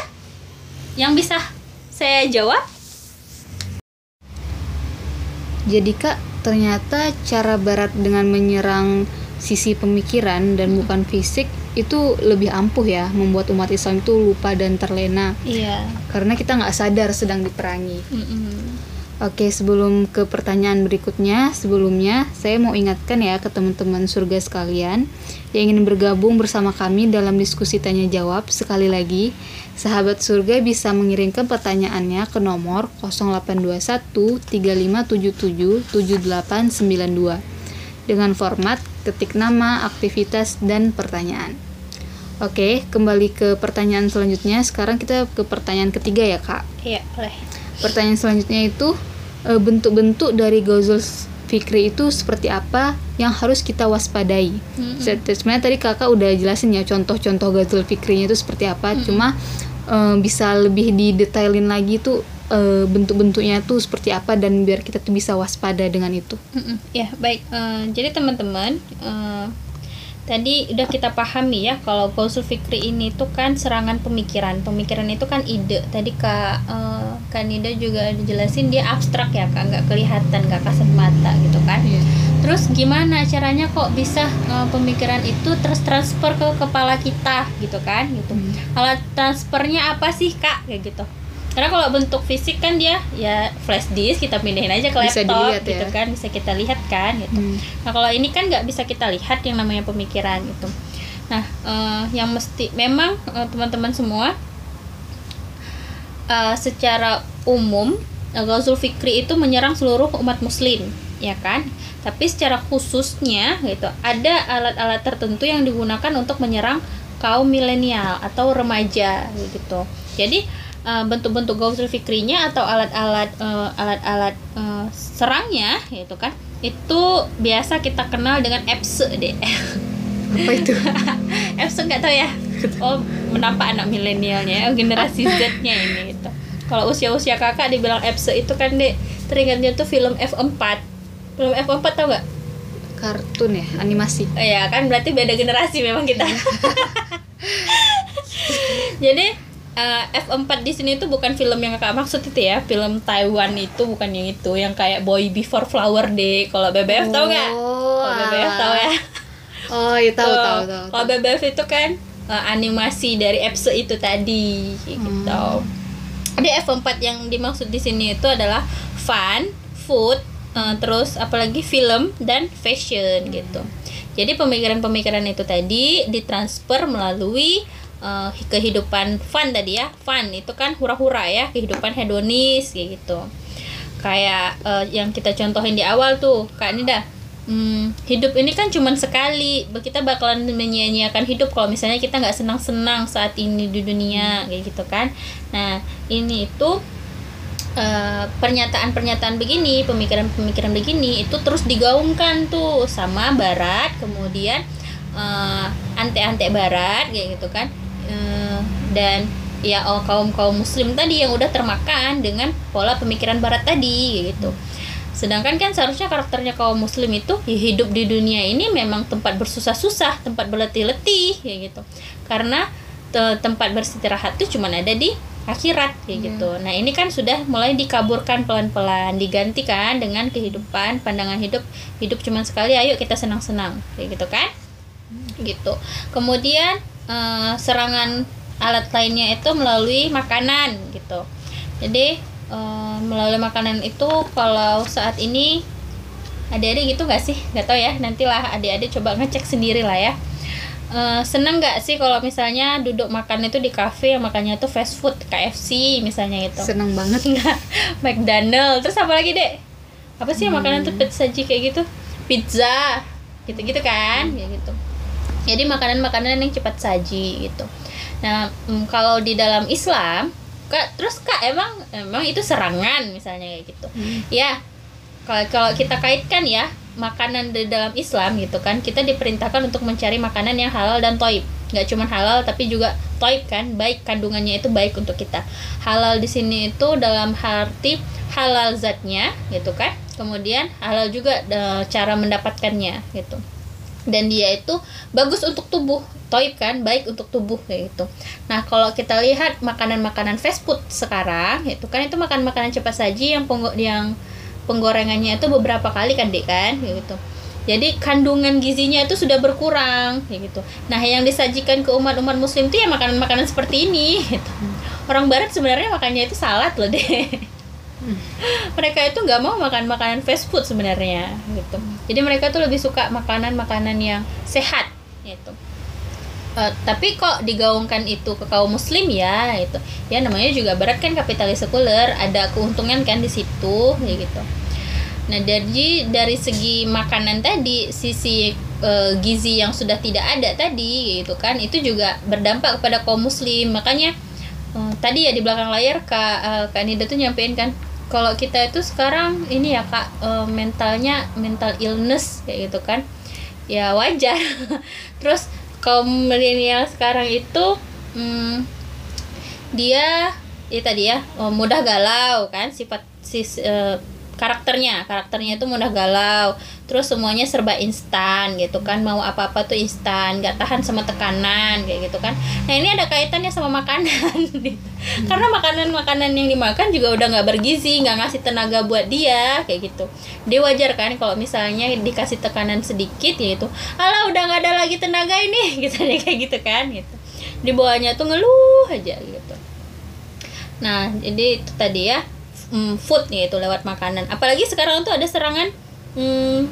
Speaker 2: Yang bisa saya jawab?
Speaker 1: Jadi kak, ternyata cara Barat dengan menyerang sisi pemikiran dan bukan fisik itu lebih ampuh ya, membuat umat Islam itu lupa dan terlena
Speaker 2: iya
Speaker 1: karena kita nggak sadar sedang diperangi. Oke, sebelum ke pertanyaan berikutnya, sebelumnya saya mau ingatkan ya ke teman-teman surga sekalian yang ingin bergabung bersama kami dalam diskusi tanya jawab. Sekali lagi, sahabat surga bisa mengirimkan pertanyaannya ke nomor 0821 3577 7892 dengan format ketik nama, aktivitas, dan pertanyaan. Oke, kembali ke pertanyaan selanjutnya. Sekarang kita ke pertanyaan ketiga ya, Kak.
Speaker 2: iya boleh
Speaker 1: Pertanyaan selanjutnya itu e, bentuk-bentuk dari Gauzul Fikri itu seperti apa yang harus kita waspadai. Se- Sebenarnya tadi kakak udah jelasin ya contoh-contoh Gauzul Fikrinya itu seperti apa. Cuma e, bisa lebih didetailin lagi tuh e, bentuk-bentuknya tuh seperti apa dan biar kita tuh bisa waspada dengan itu.
Speaker 2: Mm-mm. Ya baik. Eh, jadi teman-teman eh, tadi udah kita pahami ya kalau Gausul Fikri ini tuh kan serangan pemikiran. Pemikiran itu kan ide. Tadi kak eh, Kak Nida juga dijelasin dia abstrak ya kak, nggak kelihatan, nggak kasat mata gitu kan. Terus gimana caranya kok bisa eh, pemikiran itu terus transfer ke kepala kita gitu kan? Gitu. Alat transfernya apa sih kak? Kayak gitu. Karena kalau bentuk fisik kan dia ya flash disk kita pindahin aja ke
Speaker 1: Bisa
Speaker 2: laptop
Speaker 1: dilihat
Speaker 2: gitu
Speaker 1: ya.
Speaker 2: kan bisa kita lihat kan gitu.
Speaker 1: Hmm.
Speaker 2: Nah kalau ini kan nggak bisa kita lihat yang namanya pemikiran gitu. Nah eh, yang mesti memang eh, teman-teman semua eh, secara umum Ghazul Fikri itu menyerang seluruh umat muslim ya kan. Tapi secara khususnya gitu ada alat-alat tertentu yang digunakan untuk menyerang kaum milenial atau remaja gitu. Jadi eh, bentuk-bentuk Ghazul Fikrinya atau alat-alat eh, alat-alat eh, serangnya gitu kan itu biasa kita kenal dengan EPSE deh
Speaker 1: Apa itu?
Speaker 2: EPSE nggak tahu ya oh menampak anak milenialnya oh, generasi Z-nya ini gitu kalau usia-usia kakak dibilang EPSE itu kan dek teringatnya tuh film F4 film F4 tau gak?
Speaker 1: Kartun ya, animasi.
Speaker 2: Oh, ya kan berarti beda generasi memang kita jadi eh, F4 di sini tuh bukan film yang kakak maksud itu ya film Taiwan itu bukan yang itu yang kayak Boy Before Flower deh kalau BBF tau gak?
Speaker 1: Oh,
Speaker 2: kalau BBF tau ya
Speaker 1: Oh, iya tahu tahu tahu.
Speaker 2: Kalau BBF itu kan uh, animasi dari EPSE itu tadi gitu. Jadi F4 yang dimaksud di sini itu adalah fun, food, uh, terus apalagi film dan fashion gitu. Jadi pemikiran-pemikiran itu tadi ditransfer melalui uh, kehidupan fun tadi ya. Fun itu kan hura-hura ya, kehidupan hedonis kayak gitu. Kayak uh, yang kita contohin di awal tuh, Kak Nida. Hmm, hidup ini kan cuman sekali. Kita bakalan menyia-nyiakan hidup kalau misalnya kita nggak senang-senang saat ini di dunia kayak gitu kan. Nah, ini itu eh, pernyataan-pernyataan begini, pemikiran-pemikiran begini itu terus digaungkan tuh sama Barat, kemudian eh, ante-ante Barat kayak gitu kan, Eh, dan ya oh, kaum kaum Muslim tadi yang udah termakan dengan pola pemikiran Barat tadi gitu. Sedangkan kan seharusnya karakternya kaum muslim itu ya hidup di dunia ini memang tempat bersusah-susah, tempat berletih-letih kayak gitu. Karena te- tempat beristirahat itu cuma ada di akhirat kayak gitu. Nah, ini kan sudah mulai dikaburkan pelan-pelan, digantikan dengan kehidupan, pandangan hidup hidup cuma sekali, ayo kita senang-senang kayak gitu kan? Gitu. Kemudian eh, serangan alat lainnya itu melalui makanan gitu. Jadi eh, melalui makanan itu kalau saat ini adik-adik gitu nggak sih? Nggak tahu ya nantilah adik-adik coba ngecek sendiri lah ya. Eh, seneng nggak sih kalau misalnya duduk makan itu di kafe yang makannya tuh fast food KFC misalnya gitu?
Speaker 1: Seneng banget.
Speaker 2: Nggak, McDonald. Terus apa lagi dek? Apa sih yang makanan tuh pizza saji kayak gitu? Pizza gitu gitu kan kayak gitu jadi makanan-makanan yang cepat saji gitu. Nah mm, kalau di dalam Islam kak terus kak emang emang itu serangan misalnya kayak gitu. Ya kalau kalau kita kaitkan ya makanan di dalam Islam gitu kan kita diperintahkan untuk mencari makanan yang halal dan toib. Nggak cuma halal tapi juga toib kan. Baik kandungannya itu baik untuk kita. Halal di sini itu dalam arti halal zatnya gitu kan. Kemudian halal juga eh, cara mendapatkannya gitu dan dia itu bagus untuk tubuh. Toib kan? Baik untuk tubuh kayak gitu. Nah kalau kita lihat makanan-makanan fast food sekarang itu kan itu makan makanan cepat saji yang penggo yang penggorengannya itu beberapa kali kan dek kan? Gitu. Jadi kandungan gizinya itu sudah berkurang kayak gitu. Nah yang disajikan ke umat-umat muslim itu ya makanan-makanan seperti ini gitu. orang barat sebenarnya makannya itu salad loh deh mereka itu nggak mau makan makanan fast food sebenarnya gitu. Jadi mereka tuh lebih suka makanan-makanan yang sehat gitu. Eh, tapi kok digaungkan itu ke kaum muslim ya itu ya namanya juga berat kan kapitalis sekuler ada keuntungan kan di situ kayak gitu. Nah dari dari segi makanan tadi sisi eh, gizi yang sudah tidak ada tadi gitu kan itu juga berdampak kepada kaum muslim. Makanya eh, tadi ya di belakang layar kak eh, kak Nida tuh nyampein kan kalau kita itu sekarang ini ya kak eh, mentalnya mental illness kayak gitu kan. Ya wajar. Terus kaum milenial sekarang itu hmm, dia ya tadi ya oh, mudah galau kan sifat sis eh, karakternya karakternya itu mudah galau. Terus semuanya serba instan gitu kan mau apa apa tuh instan nggak tahan sama tekanan kayak gitu kan. Nah ini ada kaitannya sama makanan gitu. karena makanan makanan yang dimakan juga udah nggak bergizi nggak ngasih tenaga buat dia kayak gitu. Dia wajar kan kalau misalnya dikasih tekanan sedikit ya itu alah udah nggak ada lagi tenaga ini gitu kayak gitu kan gitu. Di bawahnya tuh ngeluh aja gitu. Nah jadi itu tadi ya mm, food nih itu lewat makanan. Apalagi sekarang tuh ada serangan mm,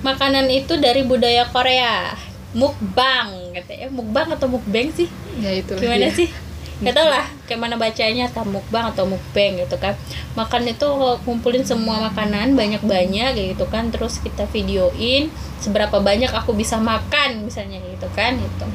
Speaker 2: makanan itu dari budaya Korea. Mukbang katanya. Mukbang atau mukbang sih?
Speaker 1: Ya itu
Speaker 2: gimana sih? Nggak tau lah kayak mana bacanya atau mukbang atau mukbang gitu kan. Makan itu kumpulin semua makanan banyak-banyak gitu kan. Terus kita videoin seberapa banyak aku bisa makan misalnya gitu kan itu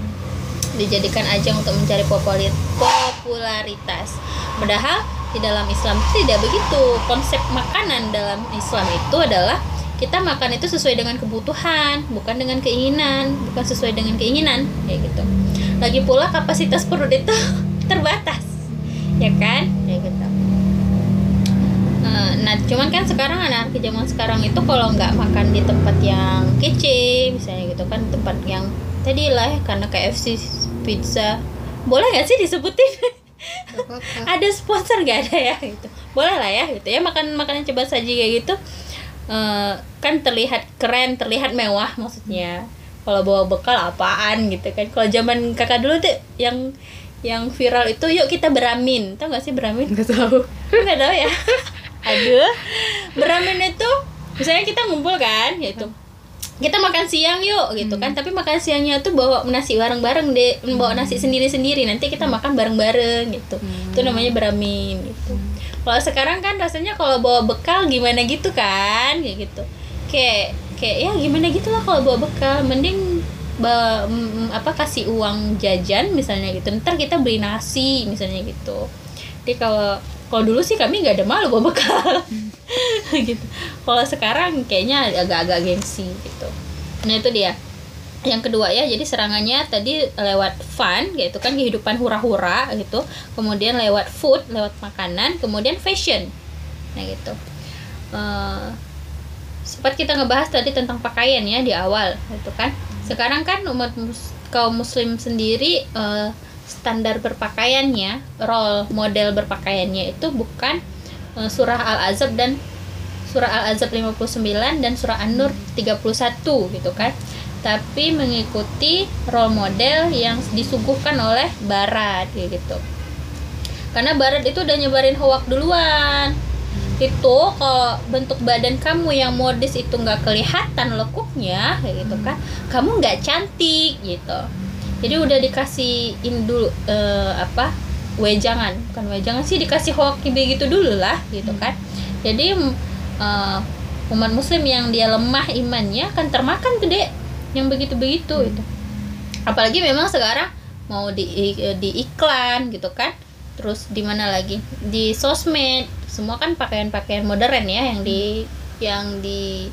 Speaker 2: dijadikan ajang untuk mencari popularitas. Padahal di dalam Islam. Itu tidak begitu. Konsep makanan dalam Islam itu adalah kita makan itu sesuai dengan kebutuhan bukan dengan keinginan bukan sesuai dengan keinginan kayak gitu. Lagi pula kapasitas perut itu terbatas ya kan? Ya gitu. Eh, nah cuman kan sekarang anak anak zaman sekarang itu kalau nggak makan di tempat yang kece misalnya gitu kan tempat yang tadi lah ya, karena KFC pizza. Boleh nggak sih disebutin. ada sponsor nggak? Ada ya gitu. Boleh lah ya gitu ya. Makan makanan cepat saji kayak gitu eh, kan terlihat keren terlihat mewah maksudnya. Kalau bawa bekal apaan gitu kan. Kalau zaman kakak dulu tuh yang yang viral itu yuk kita beramin. Tau gak sih beramin?
Speaker 1: Nggak tahu.
Speaker 2: Nggak tahu ya. Aduh. Beramin itu misalnya kita ngumpul kan gitu kita makan siang yuk gitu kan. Tapi makan siangnya tuh bawa nasi bareng-bareng deh bawa nasi sendiri-sendiri. Nanti kita makan bareng-bareng gitu. Itu namanya beramin gitu. Kalau sekarang kan rasanya kalau bawa bekal gimana gitu kan kayak gitu. Kayak kayak ya gimana gitu lah kalau bawa bekal. Mending ba, mm, apa kasih uang jajan misalnya gitu. Ntar kita beli nasi misalnya gitu. Jadi kalau kalau dulu sih kami nggak ada malu bawa bekal gitu. Kalau sekarang kayaknya agak-agak gengsi gitu. Nah itu dia. Yang kedua ya jadi serangannya tadi lewat fun gitu kan kehidupan hura-hura gitu. Kemudian lewat food lewat makanan kemudian fashion. Nah gitu. Eh, sempat kita ngebahas tadi tentang pakaian ya di awal gitu kan. Sekarang kan umat mus- kaum muslim sendiri eh, standar berpakaiannya role model berpakaiannya itu bukan eh, surah al-azab dan surah al-azab 59 dan surah an-nur 31 gitu kan. Tapi mengikuti role model yang disuguhkan oleh barat gitu. Karena barat itu udah nyebarin hoak duluan. Itu kalau bentuk badan kamu yang modis itu nggak kelihatan lekuknya kayak gitu kan kamu nggak cantik gitu jadi udah dikasih ini dulu eh, apa wejangan. Bukan wejangan sih dikasih hoki begitu dulu lah gitu kan. Jadi eh, umat muslim yang dia lemah imannya akan termakan gede yang begitu begitu itu apalagi memang sekarang mau di di iklan gitu kan. Terus di mana lagi? Di sosmed. Semua kan pakaian-pakaian modern ya yang di yang di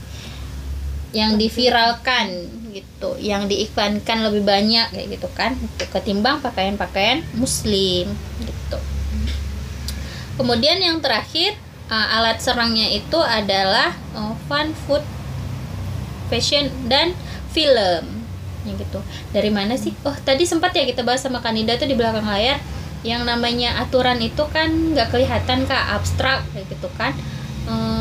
Speaker 2: yang diviralkan gitu. Yang diiklankan lebih banyak kayak gitu kan. Ketimbang pakaian-pakaian muslim gitu. Kemudian yang terakhir uh, alat serangnya itu adalah uh, fun food fashion dan film. Ya gitu. Dari mana sih? Oh tadi sempat ya kita bahas sama Kanida tuh di belakang layar. Yang namanya aturan itu kan nggak kelihatan kak. Abstrak kayak gitu kan. Uh,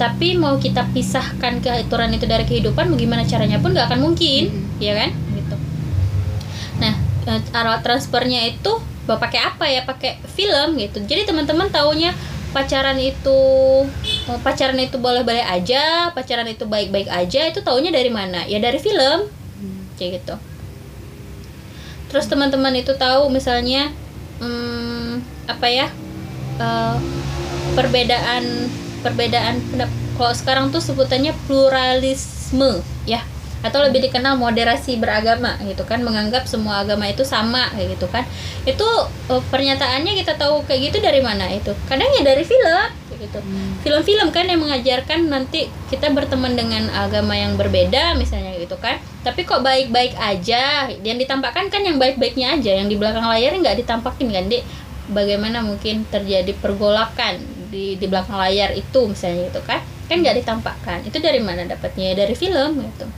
Speaker 2: tapi mau kita pisahkan keaturan itu dari kehidupan bagaimana caranya pun nggak akan mungkin hmm. ya kan? Gitu. Nah alat transfernya itu pakai apa ya? Pakai film gitu. Jadi teman-teman taunya pacaran itu pacaran itu boleh-boleh aja pacaran itu baik-baik aja itu taunya dari mana? Ya dari film. Kayak gitu. Terus teman-teman itu tahu misalnya hmm, apa ya uh, perbedaan perbedaan kalau sekarang tuh sebutannya pluralisme ya. Atau lebih dikenal moderasi beragama gitu kan. Menganggap semua agama itu sama kayak gitu kan. Itu uh, pernyataannya kita tahu kayak gitu dari mana itu? Kadang ya dari film gitu. Hmm. film-film kan yang mengajarkan nanti kita berteman dengan agama yang berbeda misalnya gitu kan. Tapi kok baik-baik aja? Yang ditampakkan kan yang baik-baiknya aja. Yang di belakang layar nggak ditampakin kan dek bagaimana mungkin terjadi pergolakan di di belakang layar itu misalnya gitu kan kan nggak ditampakkan. Itu dari mana dapatnya? Dari film gitu.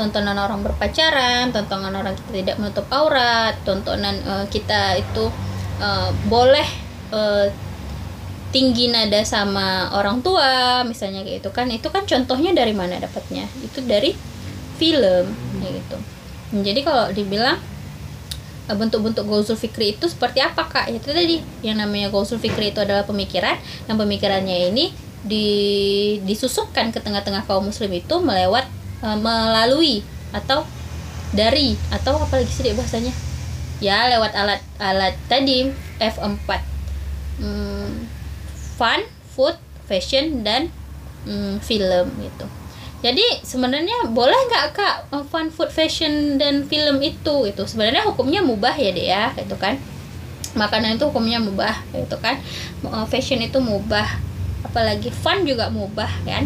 Speaker 2: Tontonan orang berpacaran tontonan orang kita tidak menutup aurat tontonan uh, kita itu uh, boleh uh, tinggi nada sama orang tua misalnya kayak itu kan. Itu kan contohnya dari mana dapatnya? Itu dari film gitu. Jadi kalau dibilang bentuk-bentuk gozul fikri itu seperti apa kak? Itu tadi. Yang namanya gozul fikri itu adalah pemikiran yang pemikirannya ini di disusupkan ke tengah-tengah kaum muslim itu melewat uh, melalui atau dari atau apa lagi sih bahasanya? Ya lewat alat alat tadi F4 hmm, fun food fashion dan hmm, film gitu jadi sebenarnya boleh nggak kak fun food fashion dan film itu itu sebenarnya hukumnya mubah ya deh ya gitu kan? Makanan itu hukumnya mubah gitu kan? Fashion itu mubah. Apalagi fun juga mubah kan?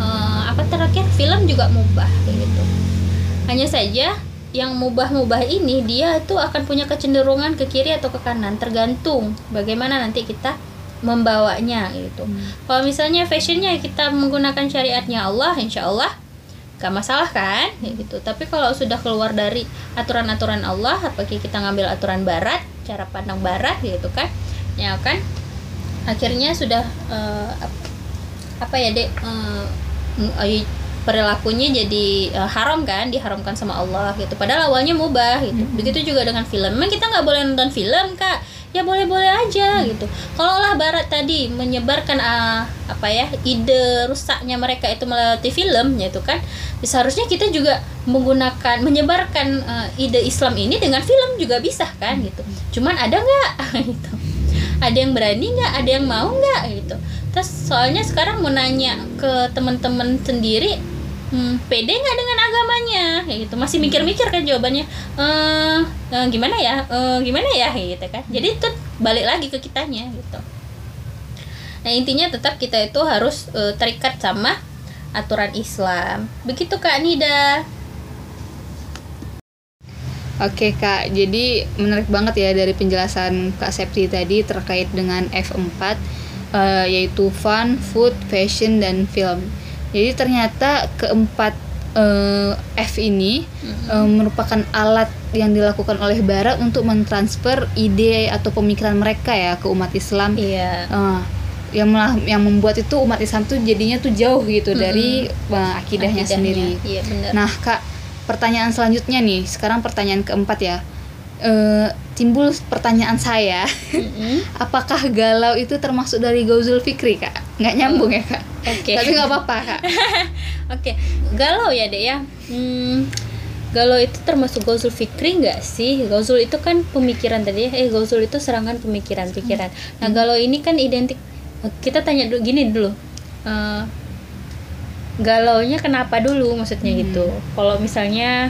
Speaker 2: Uh, apa terakhir? Film juga mubah gitu. Hanya saja yang mubah-mubah ini dia itu akan punya kecenderungan ke kiri atau ke kanan tergantung bagaimana nanti kita membawanya gitu. Hmm. Kalau misalnya fashionnya kita menggunakan syariatnya Allah, insya Allah gak masalah kan, gitu. Tapi kalau sudah keluar dari aturan-aturan Allah, apalagi kita ngambil aturan Barat, cara pandang Barat, gitu kan, ya kan, akhirnya sudah uh, apa ya dek? Uh, perilakunya jadi uh, haram kan? Diharamkan sama Allah gitu. Padahal awalnya mubah gitu. Hmm. begitu juga dengan film. Memang kita nggak boleh nonton film kak ya boleh-boleh aja gitu. Kalau lah barat tadi menyebarkan uh, apa ya ide rusaknya mereka itu melalui film yaitu kan seharusnya kita juga menggunakan menyebarkan uh, ide Islam ini dengan film juga bisa kan gitu. Cuman ada nggak? Gitu. Ada yang berani nggak? Ada yang mau nggak? Gitu. Terus soalnya sekarang mau nanya ke teman-teman sendiri hmm, pede nggak dengan agamanya? Kayak gitu. Masih mikir-mikir kan jawabannya. Eh e, gimana ya? E, gimana ya? Gitu kan. Jadi itu balik lagi ke kitanya gitu. Nah intinya tetap kita itu harus e, terikat sama aturan Islam. Begitu kak Nida.
Speaker 1: Oke kak, jadi menarik banget ya dari penjelasan kak Septi tadi terkait dengan F4 uh, yaitu fun, food, fashion, dan film. Jadi ternyata keempat uh, F ini mm-hmm. uh, merupakan alat yang dilakukan oleh Barat untuk mentransfer ide atau pemikiran mereka ya ke umat Islam.
Speaker 2: Iya.
Speaker 1: Uh, yang malah yang membuat itu umat Islam tuh jadinya tuh jauh gitu mm-hmm. dari uh, akidahnya, akidahnya sendiri.
Speaker 2: Iya, benar.
Speaker 1: Nah kak, pertanyaan selanjutnya nih, sekarang pertanyaan keempat ya uh, timbul pertanyaan saya mm-hmm. apakah galau itu termasuk dari Gauzul Fikri kak nggak nyambung ya kak?
Speaker 2: Okay.
Speaker 1: tapi nggak apa-apa kak.
Speaker 2: Oke okay. galau ya dek ya? Hmm, galau itu termasuk gauzul fikri nggak sih? Gauzul itu kan pemikiran tadi ya. Eh gauzul itu serangan pemikiran-pikiran. Nah galau ini kan identik kita tanya dulu gini dulu. Uh, galaunya kenapa dulu maksudnya
Speaker 1: Hmm.
Speaker 2: gitu kalau misalnya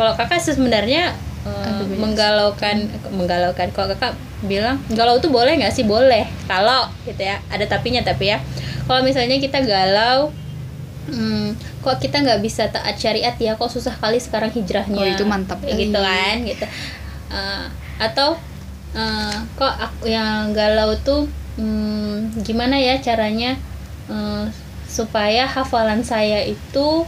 Speaker 2: kalau kakak sebenarnya uh,
Speaker 1: Aduh, yes.
Speaker 2: menggalaukan menggalaukan. Kalau kakak bilang galau tuh boleh nggak sih? Boleh. Kalau gitu ya. Ada tapinya tapi ya. Kalau misalnya kita galau hmm, kok kita nggak bisa taat syariat ya? Kok susah kali sekarang hijrahnya?
Speaker 1: Oh, itu mantap
Speaker 2: gitu
Speaker 1: kali.
Speaker 2: kan gitu. Uh, atau uh, kok aku yang galau tuh hmm, gimana ya caranya uh, supaya hafalan saya itu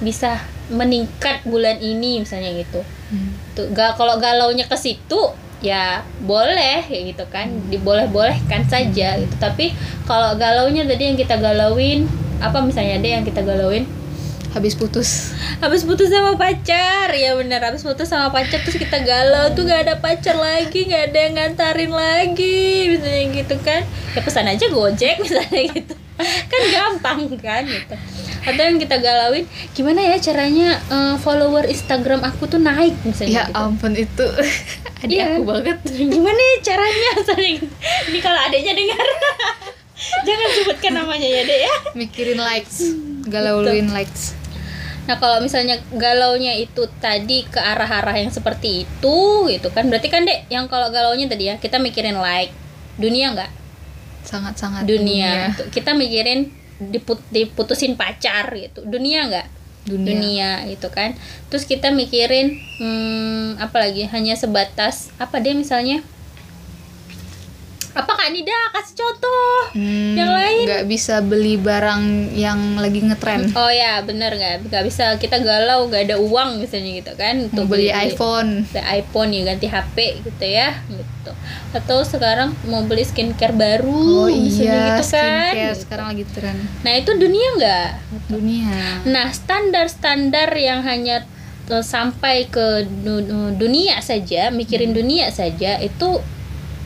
Speaker 2: bisa meningkat bulan ini misalnya gitu.
Speaker 1: Hmm.
Speaker 2: Tuh ga, kalau galaunya ke situ ya boleh kayak gitu kan. Diboleh-bolehkan saja gitu. Tapi kalau galaunya tadi yang kita galauin apa misalnya deh yang kita galauin?
Speaker 1: Habis putus.
Speaker 2: Habis putus sama pacar. Ya benar habis putus sama pacar terus kita galau tuh gak ada pacar lagi gak ada yang ngantarin lagi misalnya gitu kan. Ya pesan aja gojek misalnya gitu kan gampang kan gitu. Atau yang kita galauin gimana ya caranya eh, follower Instagram aku tuh naik misalnya
Speaker 1: ya
Speaker 2: gitu.
Speaker 1: ampun itu adik
Speaker 2: Iya.
Speaker 1: aku banget.
Speaker 2: Gimana ya caranya gitu. ini kalau adiknya dengar. Jangan sebutkan namanya ya dek ya.
Speaker 1: Mikirin likes galauin likes.
Speaker 2: Nah kalau misalnya galaunya itu tadi ke arah-arah yang seperti itu gitu kan. Berarti kan dek yang kalau galaunya tadi ya kita mikirin like. Dunia nggak
Speaker 1: sangat-sangat
Speaker 2: dunia, Tuh, kita mikirin diput- diputusin pacar gitu. Dunia nggak?
Speaker 1: Dunia,
Speaker 2: dunia gitu kan. Terus kita mikirin hmm, apa lagi? Hanya sebatas apa deh misalnya apa kak Nida? Kasih contoh.
Speaker 1: Hmm,
Speaker 2: Yang lain?
Speaker 1: nggak bisa beli barang yang lagi ngetren.
Speaker 2: Oh ya bener nggak? Nggak bisa kita galau nggak ada uang misalnya gitu kan
Speaker 1: mau beli iPhone.
Speaker 2: Beli iPhone ya ganti HP gitu ya gitu. Atau sekarang mau beli skincare baru
Speaker 1: oh
Speaker 2: misalnya
Speaker 1: iya
Speaker 2: gitu kan
Speaker 1: skincare
Speaker 2: gitu.
Speaker 1: sekarang lagi tren.
Speaker 2: Nah itu dunia nggak?
Speaker 1: Dunia.
Speaker 2: Nah standar-standar yang hanya eh, sampai ke du- dunia saja mikirin dunia saja itu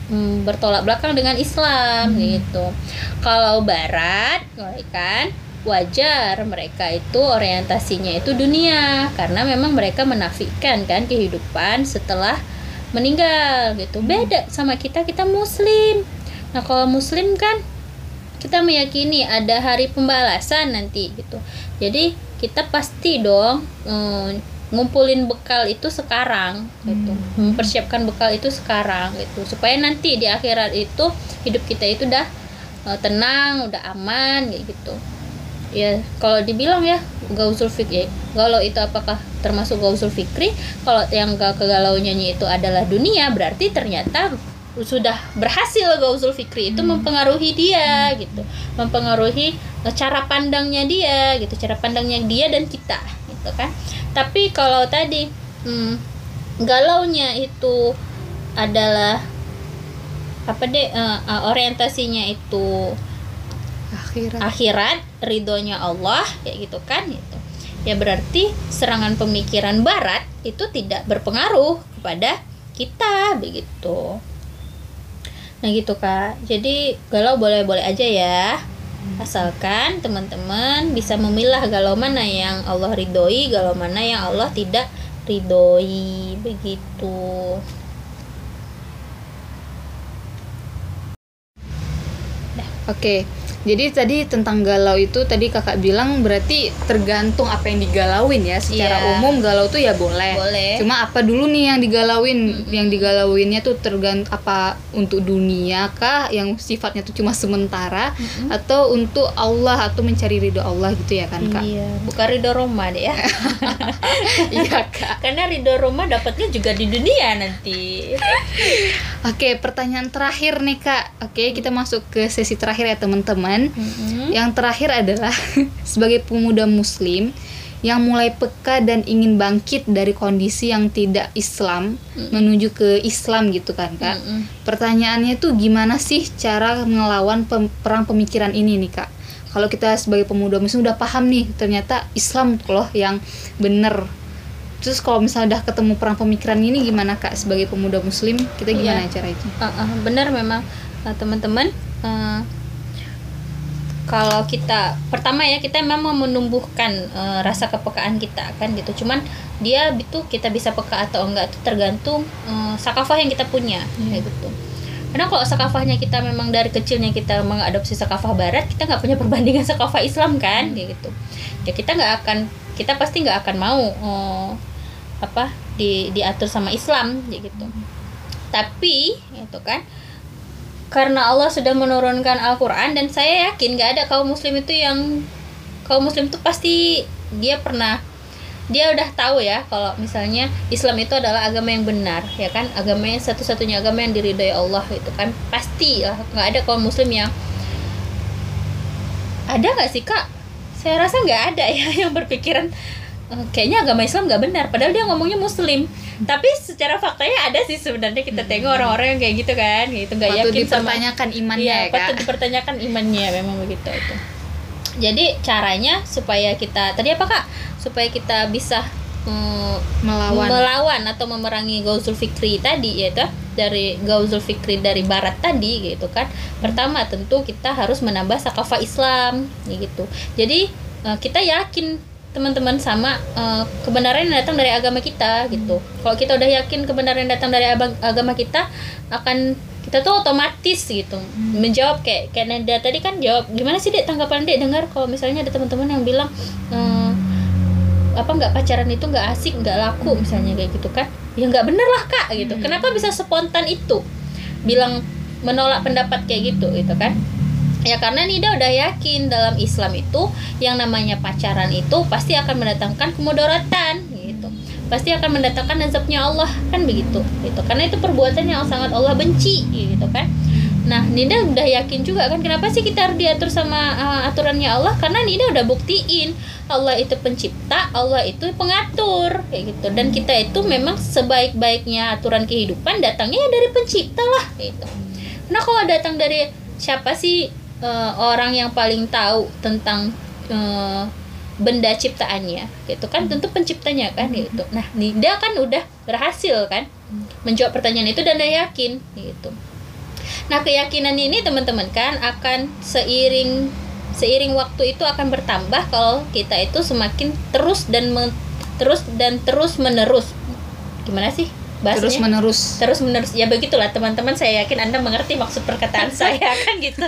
Speaker 2: mm, bertolak belakang dengan Islam gitu. Kalau Barat kan wajar mereka itu orientasinya itu dunia karena memang mereka menafikan kan kehidupan setelah meninggal gitu. Beda sama kita kita muslim. Nah kalau muslim kan kita meyakini ada hari pembalasan nanti gitu. Jadi kita pasti dong eh, ngumpulin bekal itu sekarang gitu. Mempersiapkan bekal itu sekarang gitu. Supaya nanti di akhirat itu hidup kita itu udah eh, tenang udah aman kayak gitu. Ya kalau dibilang ya gauzul fikri. Kalau itu apakah termasuk gauzul fikri? Kalau yang kegalauannya itu adalah dunia berarti ternyata sudah berhasil gauzul fikri itu mempengaruhi dia gitu. Mempengaruhi eh, cara pandangnya dia gitu. Cara pandangnya dia dan kita gitu kan. Tapi kalau tadi hmm, galaunya itu adalah apa deh eh, eh, orientasinya itu
Speaker 1: akhirat.
Speaker 2: akhirat ridhonya Allah kayak gitu kan gitu. Ya berarti serangan pemikiran barat itu tidak berpengaruh kepada kita begitu. Nah gitu kak. Jadi galau boleh-boleh aja ya asalkan teman-teman bisa memilah galau mana yang Allah ridhoi galau mana yang Allah tidak ridhoi. Begitu.
Speaker 1: Oke, jadi tadi tentang galau itu tadi kakak bilang berarti tergantung apa yang digalauin ya. Secara
Speaker 2: Iya.
Speaker 1: umum galau tuh ya boleh.
Speaker 2: Boleh.
Speaker 1: Cuma apa dulu nih yang digalauin? Yang digalauinnya tuh tergantung apa untuk dunia kah? Yang sifatnya tuh cuma sementara atau untuk Allah atau mencari ridho Allah gitu ya kan kak?
Speaker 2: iya bukan ridho Roma deh ya
Speaker 1: iya kak.
Speaker 2: karena ridho Roma dapatnya juga di dunia nanti
Speaker 1: Oke, pertanyaan terakhir nih kak. Oke, kita masuk ke sesi terakhir ya teman-teman. Yang terakhir adalah sebagai pemuda muslim yang mulai peka dan ingin bangkit dari kondisi yang tidak Islam menuju ke Islam gitu kan kak.
Speaker 2: Mm-mm.
Speaker 1: Pertanyaannya tuh gimana sih cara ngelawan pem- perang pemikiran ini nih kak? Kalau kita sebagai pemuda muslim udah paham nih ternyata Islam loh yang bener. Terus kalau misalnya udah ketemu perang pemikiran ini gimana kak sebagai pemuda muslim kita gimana
Speaker 2: Iya.
Speaker 1: cara itu?
Speaker 2: Uh, uh, benar memang uh, teman-teman uh, kalau kita pertama ya kita memang menumbuhkan uh, rasa kepekaan kita kan gitu cuman dia itu kita bisa peka atau enggak itu tergantung uh, sakafah yang kita punya hmm. kayak gitu karena kalau sakafahnya kita memang dari kecilnya kita mengadopsi sakafah barat kita nggak punya perbandingan sakafah Islam kan hmm. gitu ya kita nggak akan kita pasti nggak akan mau uh, apa di diatur sama Islam gitu hmm. tapi itu kan karena Allah sudah menurunkan Al-Quran dan saya yakin gak ada kaum muslim itu yang kaum muslim itu pasti dia pernah dia udah tahu ya kalau misalnya Islam itu adalah agama yang benar ya kan? Agama yang satu-satunya agama yang diridhoi Allah itu kan? Pasti lah nggak ada kaum muslim yang ada nggak sih kak? Saya rasa nggak ada ya yang berpikiran kayaknya agama Islam nggak benar. Padahal dia ngomongnya muslim. Tapi secara faktanya ada sih sebenarnya kita hmm. tengok orang-orang yang kayak gitu kan gitu nggak yakin
Speaker 1: dipertanyakan sama imannya
Speaker 2: iya, ya, patut dipertanyakan imannya memang begitu itu. Jadi caranya supaya kita tadi apa kak? Supaya kita bisa um, melawan. melawan atau memerangi Gauzul Fikri tadi yaitu dari Gauzul Fikri dari barat tadi gitu kan. Pertama tentu kita harus menambah sakafah Islam gitu. Jadi uh, kita yakin teman-teman sama uh, kebenaran yang datang dari agama kita gitu. Hmm. Kalau kita udah yakin kebenaran yang datang dari agama kita akan kita tuh otomatis gitu hmm. menjawab kayak kayak Nanda tadi kan jawab gimana sih dek tanggapan dek dengar kalau misalnya ada teman-teman yang bilang uh, apa nggak pacaran itu nggak asik nggak laku hmm. misalnya kayak gitu kan ya nggak bener lah kak gitu hmm. kenapa bisa spontan itu bilang menolak pendapat kayak gitu gitu kan ya karena Nida udah yakin dalam Islam itu yang namanya pacaran itu pasti akan mendatangkan kemudaratan gitu pasti akan mendatangkan azabnya Allah kan begitu gitu karena itu perbuatan yang sangat Allah benci gitu kan Nah, Nida udah yakin juga kan kenapa sih kita harus diatur sama uh, aturannya Allah? Karena Nida udah buktiin Allah itu pencipta, Allah itu pengatur kayak gitu. Dan kita itu memang sebaik-baiknya aturan kehidupan datangnya ya dari pencipta lah gitu. Nah, kalau datang dari siapa sih uh, orang yang paling tahu tentang uh, benda ciptaannya gitu kan tentu penciptanya kan hmm. gitu. Nah dia kan udah berhasil kan menjawab pertanyaan itu dan dia yakin gitu. Nah keyakinan ini teman-teman kan akan seiring seiring waktu itu akan bertambah kalau kita itu semakin terus dan terus dan terus menerus gimana sih
Speaker 1: bahasanya terus menerus
Speaker 2: terus menerus ya begitulah teman-teman. Saya yakin anda mengerti maksud perkataan saya kan gitu.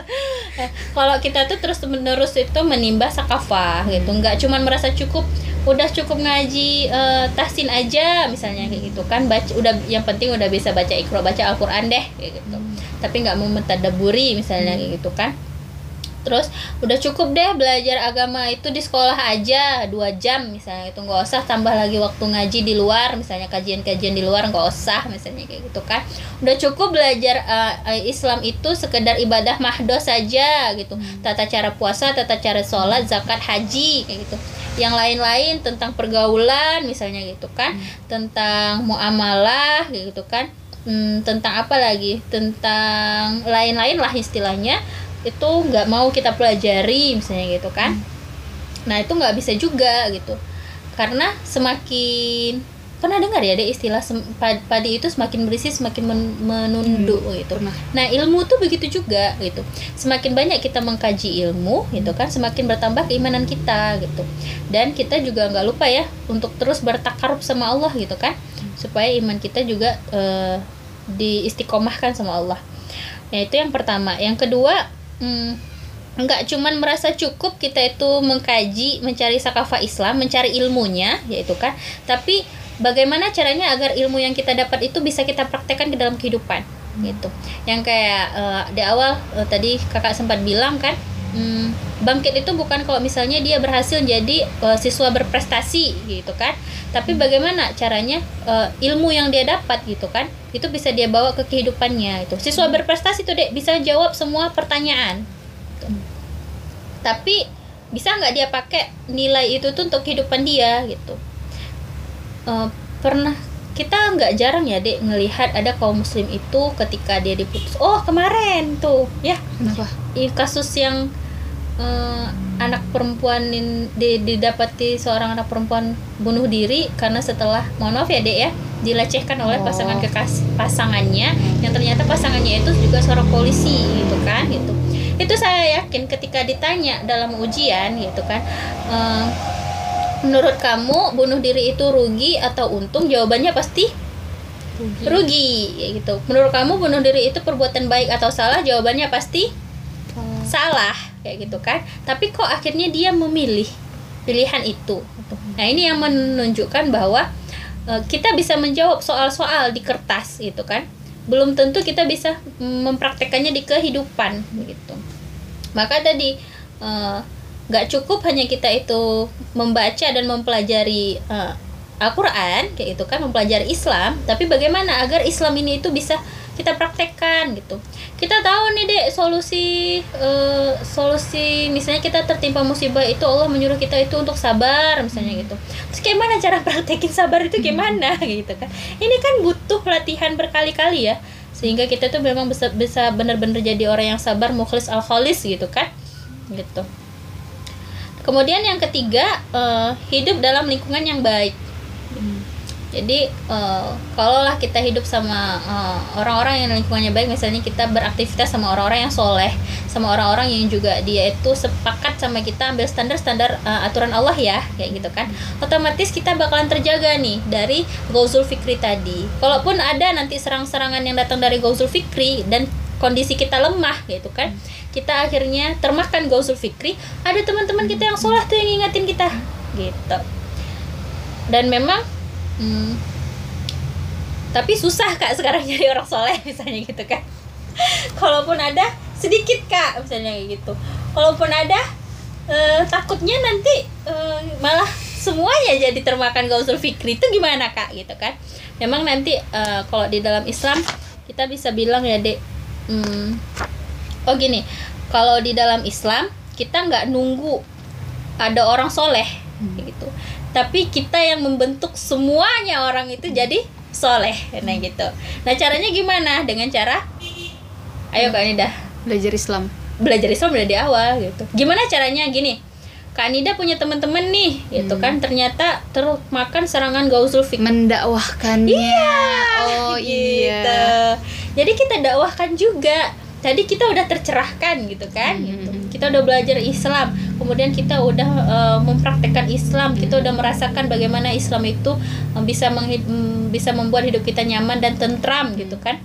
Speaker 2: Nah, kalau kita tuh terus menerus itu menimba sakafah gitu. Nggak cuman merasa cukup udah cukup ngaji uh, tahsin aja misalnya kayak gitu kan. Baca udah yang penting udah bisa baca ikro baca Al-Qur'an deh kayak gitu. Hmm. tapi nggak mau mentadaburi misalnya kayak gitu kan terus udah cukup deh belajar agama itu di sekolah aja dua jam misalnya itu nggak usah tambah lagi waktu ngaji di luar misalnya kajian-kajian di luar nggak usah misalnya kayak gitu kan. Udah cukup belajar uh, Islam itu sekedar ibadah mahdo saja gitu. Hmm. tata cara puasa tata cara sholat zakat haji kayak gitu. Yang lain-lain tentang pergaulan misalnya gitu kan. Hmm. tentang muamalah gitu kan. Hmm, tentang apa lagi? Tentang lain-lain lah istilahnya itu nggak mau kita pelajari misalnya gitu kan hmm. nah itu nggak bisa juga gitu karena semakin pernah dengar ya deh istilah padi itu semakin berisi semakin men menunduk hmm, gitu. Pernah. Nah ilmu tuh begitu juga gitu. Semakin banyak kita mengkaji ilmu gitu kan, semakin bertambah keimanan kita gitu. Dan kita juga nggak lupa ya untuk terus bertakarub sama Allah gitu kan, supaya iman kita juga uh, diistiqomahkan sama Allah. Nah itu yang pertama. Yang kedua hmm, nggak cuman merasa cukup kita itu mengkaji mencari sakafah Islam mencari ilmunya yaitu kan. Tapi bagaimana caranya agar ilmu yang kita dapat itu bisa kita praktekkan ke dalam kehidupan gitu. Yang kayak uh, di awal uh, tadi kakak sempat bilang kan hmm, bangkit itu bukan kalau misalnya dia berhasil jadi uh, siswa berprestasi gitu kan? Tapi bagaimana caranya uh, ilmu yang dia dapat gitu kan? Itu bisa dia bawa ke kehidupannya itu siswa berprestasi tuh dek bisa jawab semua pertanyaan. Gitu. tapi bisa nggak dia pakai nilai itu tuh untuk kehidupan dia gitu? Uh, pernah kita nggak jarang ya dek ngelihat ada kaum muslim itu ketika dia diputus. Oh kemarin tuh. Ya
Speaker 1: kenapa?
Speaker 2: Kasus yang eh, anak perempuan di- didapati seorang anak perempuan bunuh diri karena setelah mohon maaf ya dek ya dilecehkan oleh
Speaker 1: Oh.
Speaker 2: pasangan kekas pasangannya yang ternyata pasangannya itu juga seorang polisi gitu kan gitu. Itu saya yakin ketika ditanya dalam ujian gitu kan eh, menurut kamu bunuh diri itu rugi atau untung? Jawabannya pasti rugi. ya gitu. Menurut kamu bunuh diri itu perbuatan baik atau salah? Jawabannya pasti salah. kayak gitu kan? Tapi kok akhirnya dia memilih pilihan itu? Nah ini yang menunjukkan bahwa eh, kita bisa menjawab soal-soal di kertas gitu kan? Belum tentu kita bisa mempraktekannya di kehidupan begitu maka tadi eh, nggak cukup hanya kita itu membaca dan mempelajari eh, Al-Quran kayak gitu kan mempelajari Islam tapi bagaimana agar Islam ini itu bisa kita praktekkan gitu. Kita tahu nih dek solusi eh, solusi misalnya kita tertimpa musibah itu Allah menyuruh kita itu untuk sabar misalnya gitu. Terus gimana cara praktekin sabar itu gimana gitu kan. Ini kan butuh latihan berkali-kali ya sehingga kita tuh memang bisa bisa benar-benar jadi orang yang sabar mukhlis al khalis gitu kan. Gitu kemudian yang ketiga eh, hidup dalam lingkungan yang baik. Jadi eh, kalaulah kita hidup sama eh, orang-orang yang lingkungannya baik misalnya kita beraktivitas sama orang-orang yang soleh sama orang-orang yang juga dia itu sepakat sama kita ambil standar-standar eh, aturan Allah ya kayak gitu kan otomatis kita bakalan terjaga nih dari Gauzul Fikri tadi. Kalaupun ada nanti serang-serangan yang datang dari Gauzul Fikri dan kondisi kita lemah gitu kan kita akhirnya termakan Gauzul Fikri ada teman-teman kita yang soleh tuh yang ngingetin kita gitu dan memang Hmm. Tapi susah kak sekarang nyari orang soleh misalnya gitu kan. Kalaupun ada sedikit kak misalnya gitu. Kalaupun ada eh, takutnya nanti eh, malah semuanya jadi termakan gausul fikri itu gimana kak gitu kan. Memang nanti eh, kalau di dalam Islam kita bisa bilang ya dek. Hmm, oh gini, kalau di dalam Islam kita nggak nunggu ada orang soleh kayak gitu. Tapi kita yang membentuk semuanya orang itu jadi soleh nah gitu. Nah caranya gimana? Dengan cara ayo kak Nida
Speaker 1: belajar Islam.
Speaker 2: Belajar Islam dari awal gitu. Gimana caranya? Gini. Kak Nida punya teman-teman nih gitu
Speaker 1: Hmm.
Speaker 2: kan. Ternyata termakan serangan Gauzul Fikri
Speaker 1: mendakwahkannya.
Speaker 2: Iya,
Speaker 1: oh
Speaker 2: gitu.
Speaker 1: iya.
Speaker 2: Jadi kita dakwahkan juga. Tadi kita udah tercerahkan gitu kan,
Speaker 1: Hmm.
Speaker 2: gitu. Kita udah belajar Islam, kemudian kita udah eh, mempraktekkan Islam, kita udah merasakan bagaimana Islam itu eh, bisa menghid- mm, bisa membuat hidup kita nyaman dan tentram gitu kan.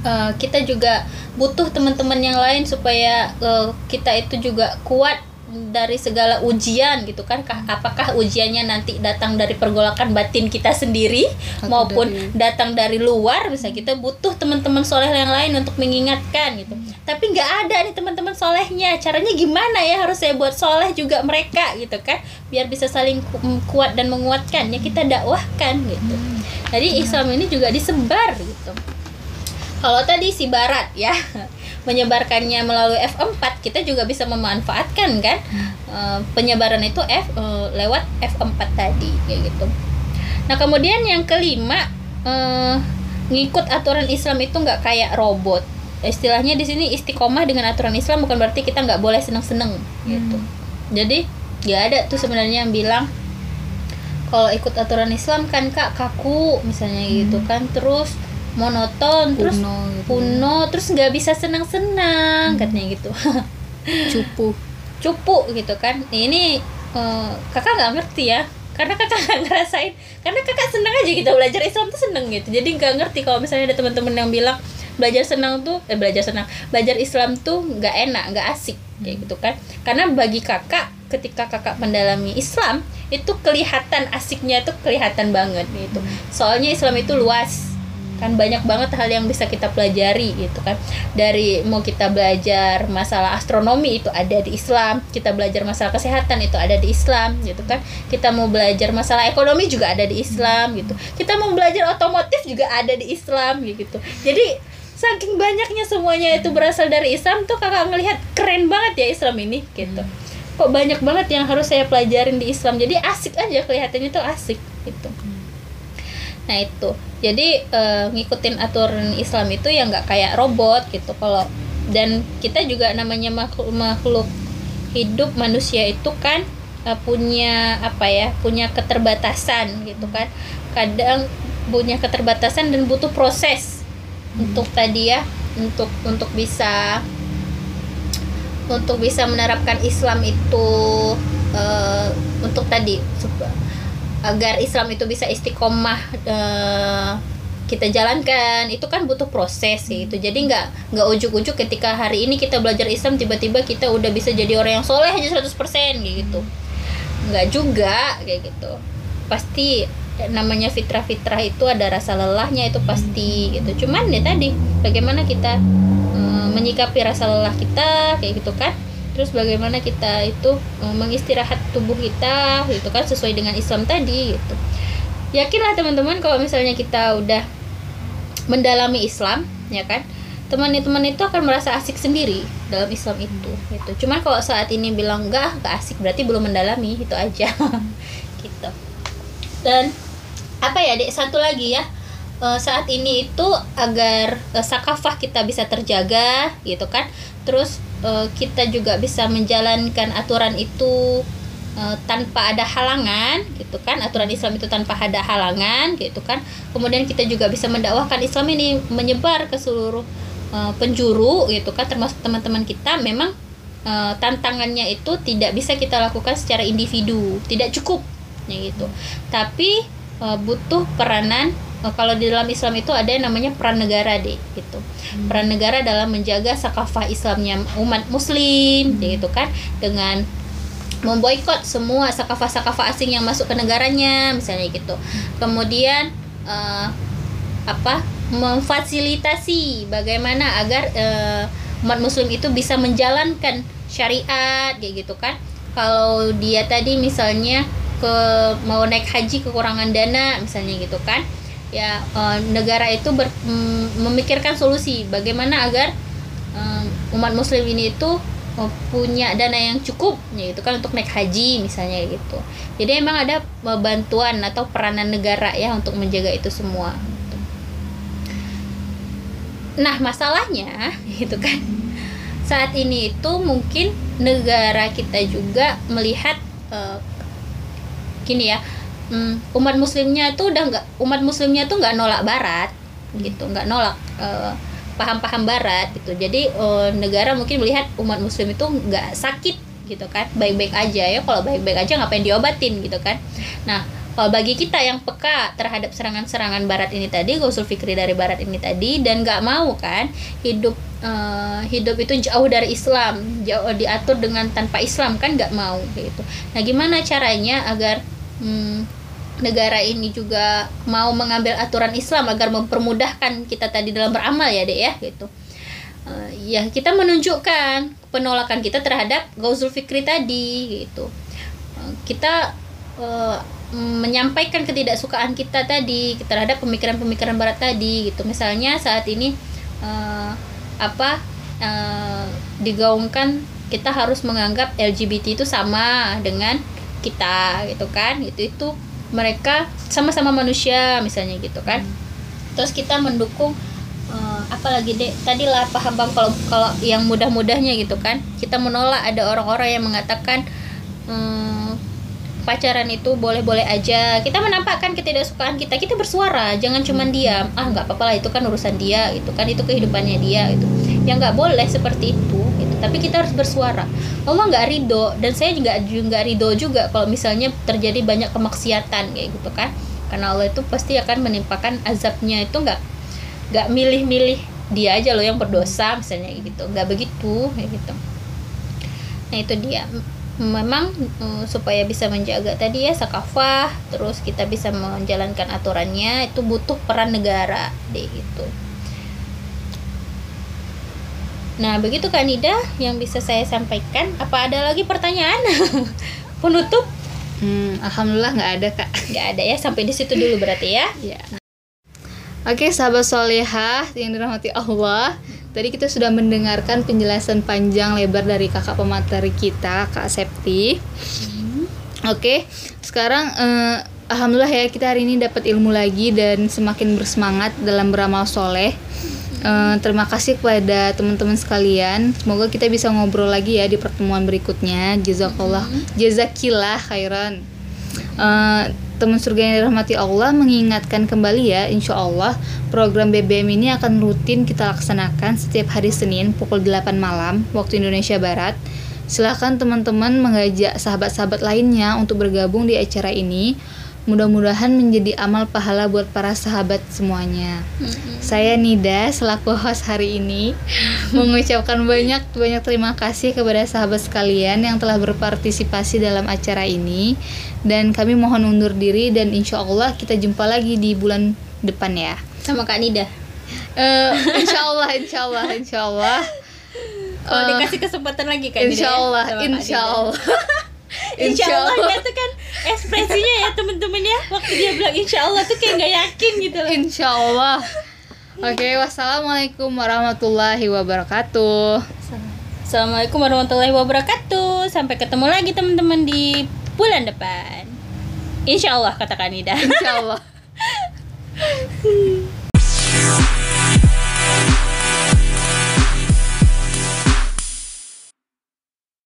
Speaker 2: Eh, kita juga butuh teman-teman yang lain supaya eh, kita itu juga kuat dari segala ujian gitu kan Kah- apakah ujiannya nanti datang dari pergolakan batin kita sendiri
Speaker 1: Atau
Speaker 2: maupun
Speaker 1: dari-
Speaker 2: datang dari luar? Bisa kita butuh teman-teman soleh yang lain untuk mengingatkan gitu. Tapi nggak ada nih teman-teman solehnya. Caranya gimana ya harus saya buat soleh juga mereka gitu kan? Biar bisa saling mm, kuat dan menguatkan. Ya kita dakwahkan gitu. Jadi Islam ini juga disebar gitu. Kalau tadi si Barat ya menyebarkannya melalui F4 kita juga bisa memanfaatkan kan Eh, penyebaran itu F eh, lewat F4 tadi kayak gitu. Nah kemudian yang kelima eh, ngikut aturan Islam itu nggak kayak robot. Istilahnya di sini istiqomah dengan aturan Islam bukan berarti kita nggak boleh seneng-seneng gitu. Jadi nggak ada tuh sebenarnya yang bilang kalau ikut aturan Islam kan kak kaku misalnya gitu kan terus monoton terus
Speaker 1: kuno gitu.
Speaker 2: kuno terus nggak bisa senang-senang katanya gitu.
Speaker 1: Cupu.
Speaker 2: Cupu gitu kan. Ini eh, kakak nggak ngerti ya. Karena kakak nggak ngerasain. Karena kakak senang aja gitu belajar Islam tuh seneng gitu. Jadi nggak ngerti kalau misalnya ada teman-teman yang bilang belajar senang tuh eh belajar senang. Belajar Islam tuh nggak enak nggak asik. Kayak gitu kan. Karena bagi kakak ketika kakak mendalami Islam itu kelihatan asiknya tuh kelihatan banget gitu. Soalnya Islam itu luas kan banyak banget hal yang bisa kita pelajari gitu kan. Dari mau kita belajar masalah astronomi itu ada di Islam kita belajar masalah kesehatan itu ada di Islam gitu kan. Kita mau belajar masalah ekonomi juga ada di Islam gitu. Kita mau belajar otomotif juga ada di Islam gitu. Jadi saking banyaknya semuanya itu berasal dari Islam tuh kakak ngelihat keren banget ya Islam ini gitu. Kok banyak banget yang harus saya pelajarin di Islam. Jadi asik aja kelihatannya tuh asik gitu. Nah itu jadi eh, ngikutin aturan Islam itu ya nggak kayak robot gitu kalau dan kita juga namanya makhluk makhluk hidup manusia itu kan uh, punya apa ya punya keterbatasan gitu kan kadang punya keterbatasan dan butuh proses hmm. untuk tadi ya untuk untuk bisa untuk bisa menerapkan Islam itu uh, untuk tadi agar Islam itu bisa istiqomah uh, kita jalankan. Itu kan butuh proses gitu jadi nggak nggak ujuk-ujuk ketika hari ini kita belajar Islam tiba-tiba kita udah bisa jadi orang yang soleh aja 100% gitu. Nggak juga kayak gitu. Pasti namanya fitrah-fitrah itu ada rasa lelahnya itu pasti gitu. Cuman ya tadi bagaimana kita um, menyikapi rasa lelah kita kayak gitu kan terus bagaimana kita itu um, mengistirahat tubuh kita gitu kan sesuai dengan Islam tadi gitu. Yakinlah teman-teman kalau misalnya kita udah mendalami Islam ya kan teman-teman itu akan merasa asik sendiri dalam Islam itu gitu. Cuman kalau saat ini bilang enggak enggak asik berarti belum mendalami itu aja gitu. Dan apa ya dek satu lagi ya eh, saat ini itu agar uh, sakafah kita bisa terjaga gitu kan. Terus uh, kita juga bisa menjalankan aturan itu uh, tanpa ada halangan gitu kan? Aturan Islam itu tanpa ada halangan gitu kan? Kemudian kita juga bisa mendakwahkan Islam ini menyebar ke seluruh uh, penjuru gitu kan? Termasuk teman-teman kita memang uh, tantangannya itu tidak bisa kita lakukan secara individu. Tidak cukup ya gitu. Tapi uh, butuh peranan kalau di dalam Islam itu ada yang namanya peran negara deh gitu. Hmm. peran negara dalam menjaga sakafah Islamnya umat Muslim hmm. gitu kan. Dengan memboikot semua sakafah-sakafah asing yang masuk ke negaranya misalnya gitu. Kemudian uh, apa memfasilitasi bagaimana agar uh, umat muslim itu bisa menjalankan syariat kayak gitu kan. Kalau dia tadi misalnya ke mau naik haji kekurangan dana misalnya gitu kan ya uh, negara itu ber, mm, memikirkan solusi bagaimana agar uh, umat muslim ini itu punya dana yang cukup ya itu kan untuk naik haji misalnya gitu. Jadi emang ada bantuan atau peranan negara ya untuk menjaga itu semua. Nah masalahnya gitu kan saat ini itu mungkin negara kita juga melihat uh, gini ya um, umat muslimnya itu udah nggak umat muslimnya tuh nggak nolak barat gitu. Nggak nolak uh, paham-paham barat gitu. Jadi uh, negara mungkin melihat umat muslim itu nggak sakit gitu kan. Baik-baik aja ya kalau baik-baik aja ngapain diobatin gitu kan. Nah kalau bagi kita yang peka terhadap serangan-serangan barat ini tadi gausul fikri dari barat ini tadi dan nggak mau kan hidup uh, hidup itu jauh dari Islam jauh diatur dengan tanpa Islam kan nggak mau gitu. Nah gimana caranya agar hmm, negara ini juga mau mengambil aturan Islam agar mempermudahkan kita tadi dalam beramal ya dek ya gitu. Uh, ya kita menunjukkan penolakan kita terhadap Gauzul Fikri tadi gitu. Uh, kita uh, menyampaikan ketidaksukaan kita tadi terhadap pemikiran-pemikiran barat tadi gitu. Misalnya saat ini uh, apa uh, digaungkan kita harus menganggap LGBT itu sama dengan kita gitu kan. Itu itu mereka sama-sama manusia misalnya gitu kan. Hmm. terus kita mendukung uh, apalagi deh tadi lah paham bang kalau kalau yang mudah-mudahnya gitu kan. Kita menolak ada orang-orang yang mengatakan um, pacaran itu boleh-boleh aja. Kita menampakkan ketidaksukaan kita. Kita bersuara jangan cuman hmm. diam. Ah nggak apa-apa lah itu kan urusan dia itu kan. Itu kehidupannya dia itu yang nggak boleh seperti itu gitu. tapi kita harus bersuara. Allah nggak ridho dan saya juga juga ridho juga kalau misalnya terjadi banyak kemaksiatan kayak gitu kan. Karena Allah itu pasti akan menimpakan azabnya itu nggak nggak milih-milih dia aja loh yang berdosa misalnya gitu. Nggak begitu kayak gitu. Nah itu dia. Memang um, supaya bisa menjaga tadi ya sakafah terus kita bisa menjalankan aturannya itu butuh peran negara deh gitu nah begitu kan Nida yang bisa saya sampaikan apa ada lagi pertanyaan penutup
Speaker 1: hmm, alhamdulillah nggak ada kak
Speaker 2: nggak ada ya sampai di situ dulu berarti ya,
Speaker 1: ya. Oke sahabat solehah yang dirahmati Allah Tadi kita sudah mendengarkan penjelasan panjang lebar dari kakak pemateri kita, Kak Septi. Hmm. Oke, sekarang eh, alhamdulillah ya kita hari ini dapat ilmu lagi dan semakin bersemangat dalam beramal soleh. Eh, terima kasih kepada teman-teman sekalian. Semoga kita bisa ngobrol lagi ya di pertemuan berikutnya. Jazakallah, jazakillah khairan. Eh, teman surga yang dirahmati Allah mengingatkan kembali ya, insya Allah program BBM ini akan rutin kita laksanakan setiap hari Senin pukul 8 malam waktu Indonesia Barat. Silahkan teman-teman mengajak sahabat-sahabat lainnya untuk bergabung di acara ini. Mudah-mudahan menjadi amal pahala buat para sahabat semuanya. Saya Nida selaku host hari ini mengucapkan banyak banyak terima kasih kepada sahabat sekalian yang telah berpartisipasi dalam acara ini dan kami mohon undur diri dan insya Allah kita jumpa lagi di bulan depan ya.
Speaker 2: Sama Kak Nida.
Speaker 1: Eh, insya Allah, insya Allah, insya Allah.
Speaker 2: Kalau
Speaker 1: Eh,
Speaker 2: dikasih kesempatan lagi Kak Nida.
Speaker 1: insya
Speaker 2: ya,
Speaker 1: Allah,
Speaker 2: sama Kak
Speaker 1: insya. Allah.
Speaker 2: Insya Allah ya tuh kan ekspresinya ya temen-temen ya waktu dia bilang Insya Allah tuh kayak nggak yakin gitu loh.
Speaker 1: Insya Allah. Oke, wassalamualaikum warahmatullahi wabarakatuh.
Speaker 2: Assalamualaikum warahmatullahi wabarakatuh. Sampai ketemu lagi teman-teman di bulan depan. Insya Allah kata Kak Nida.
Speaker 1: Insya Allah.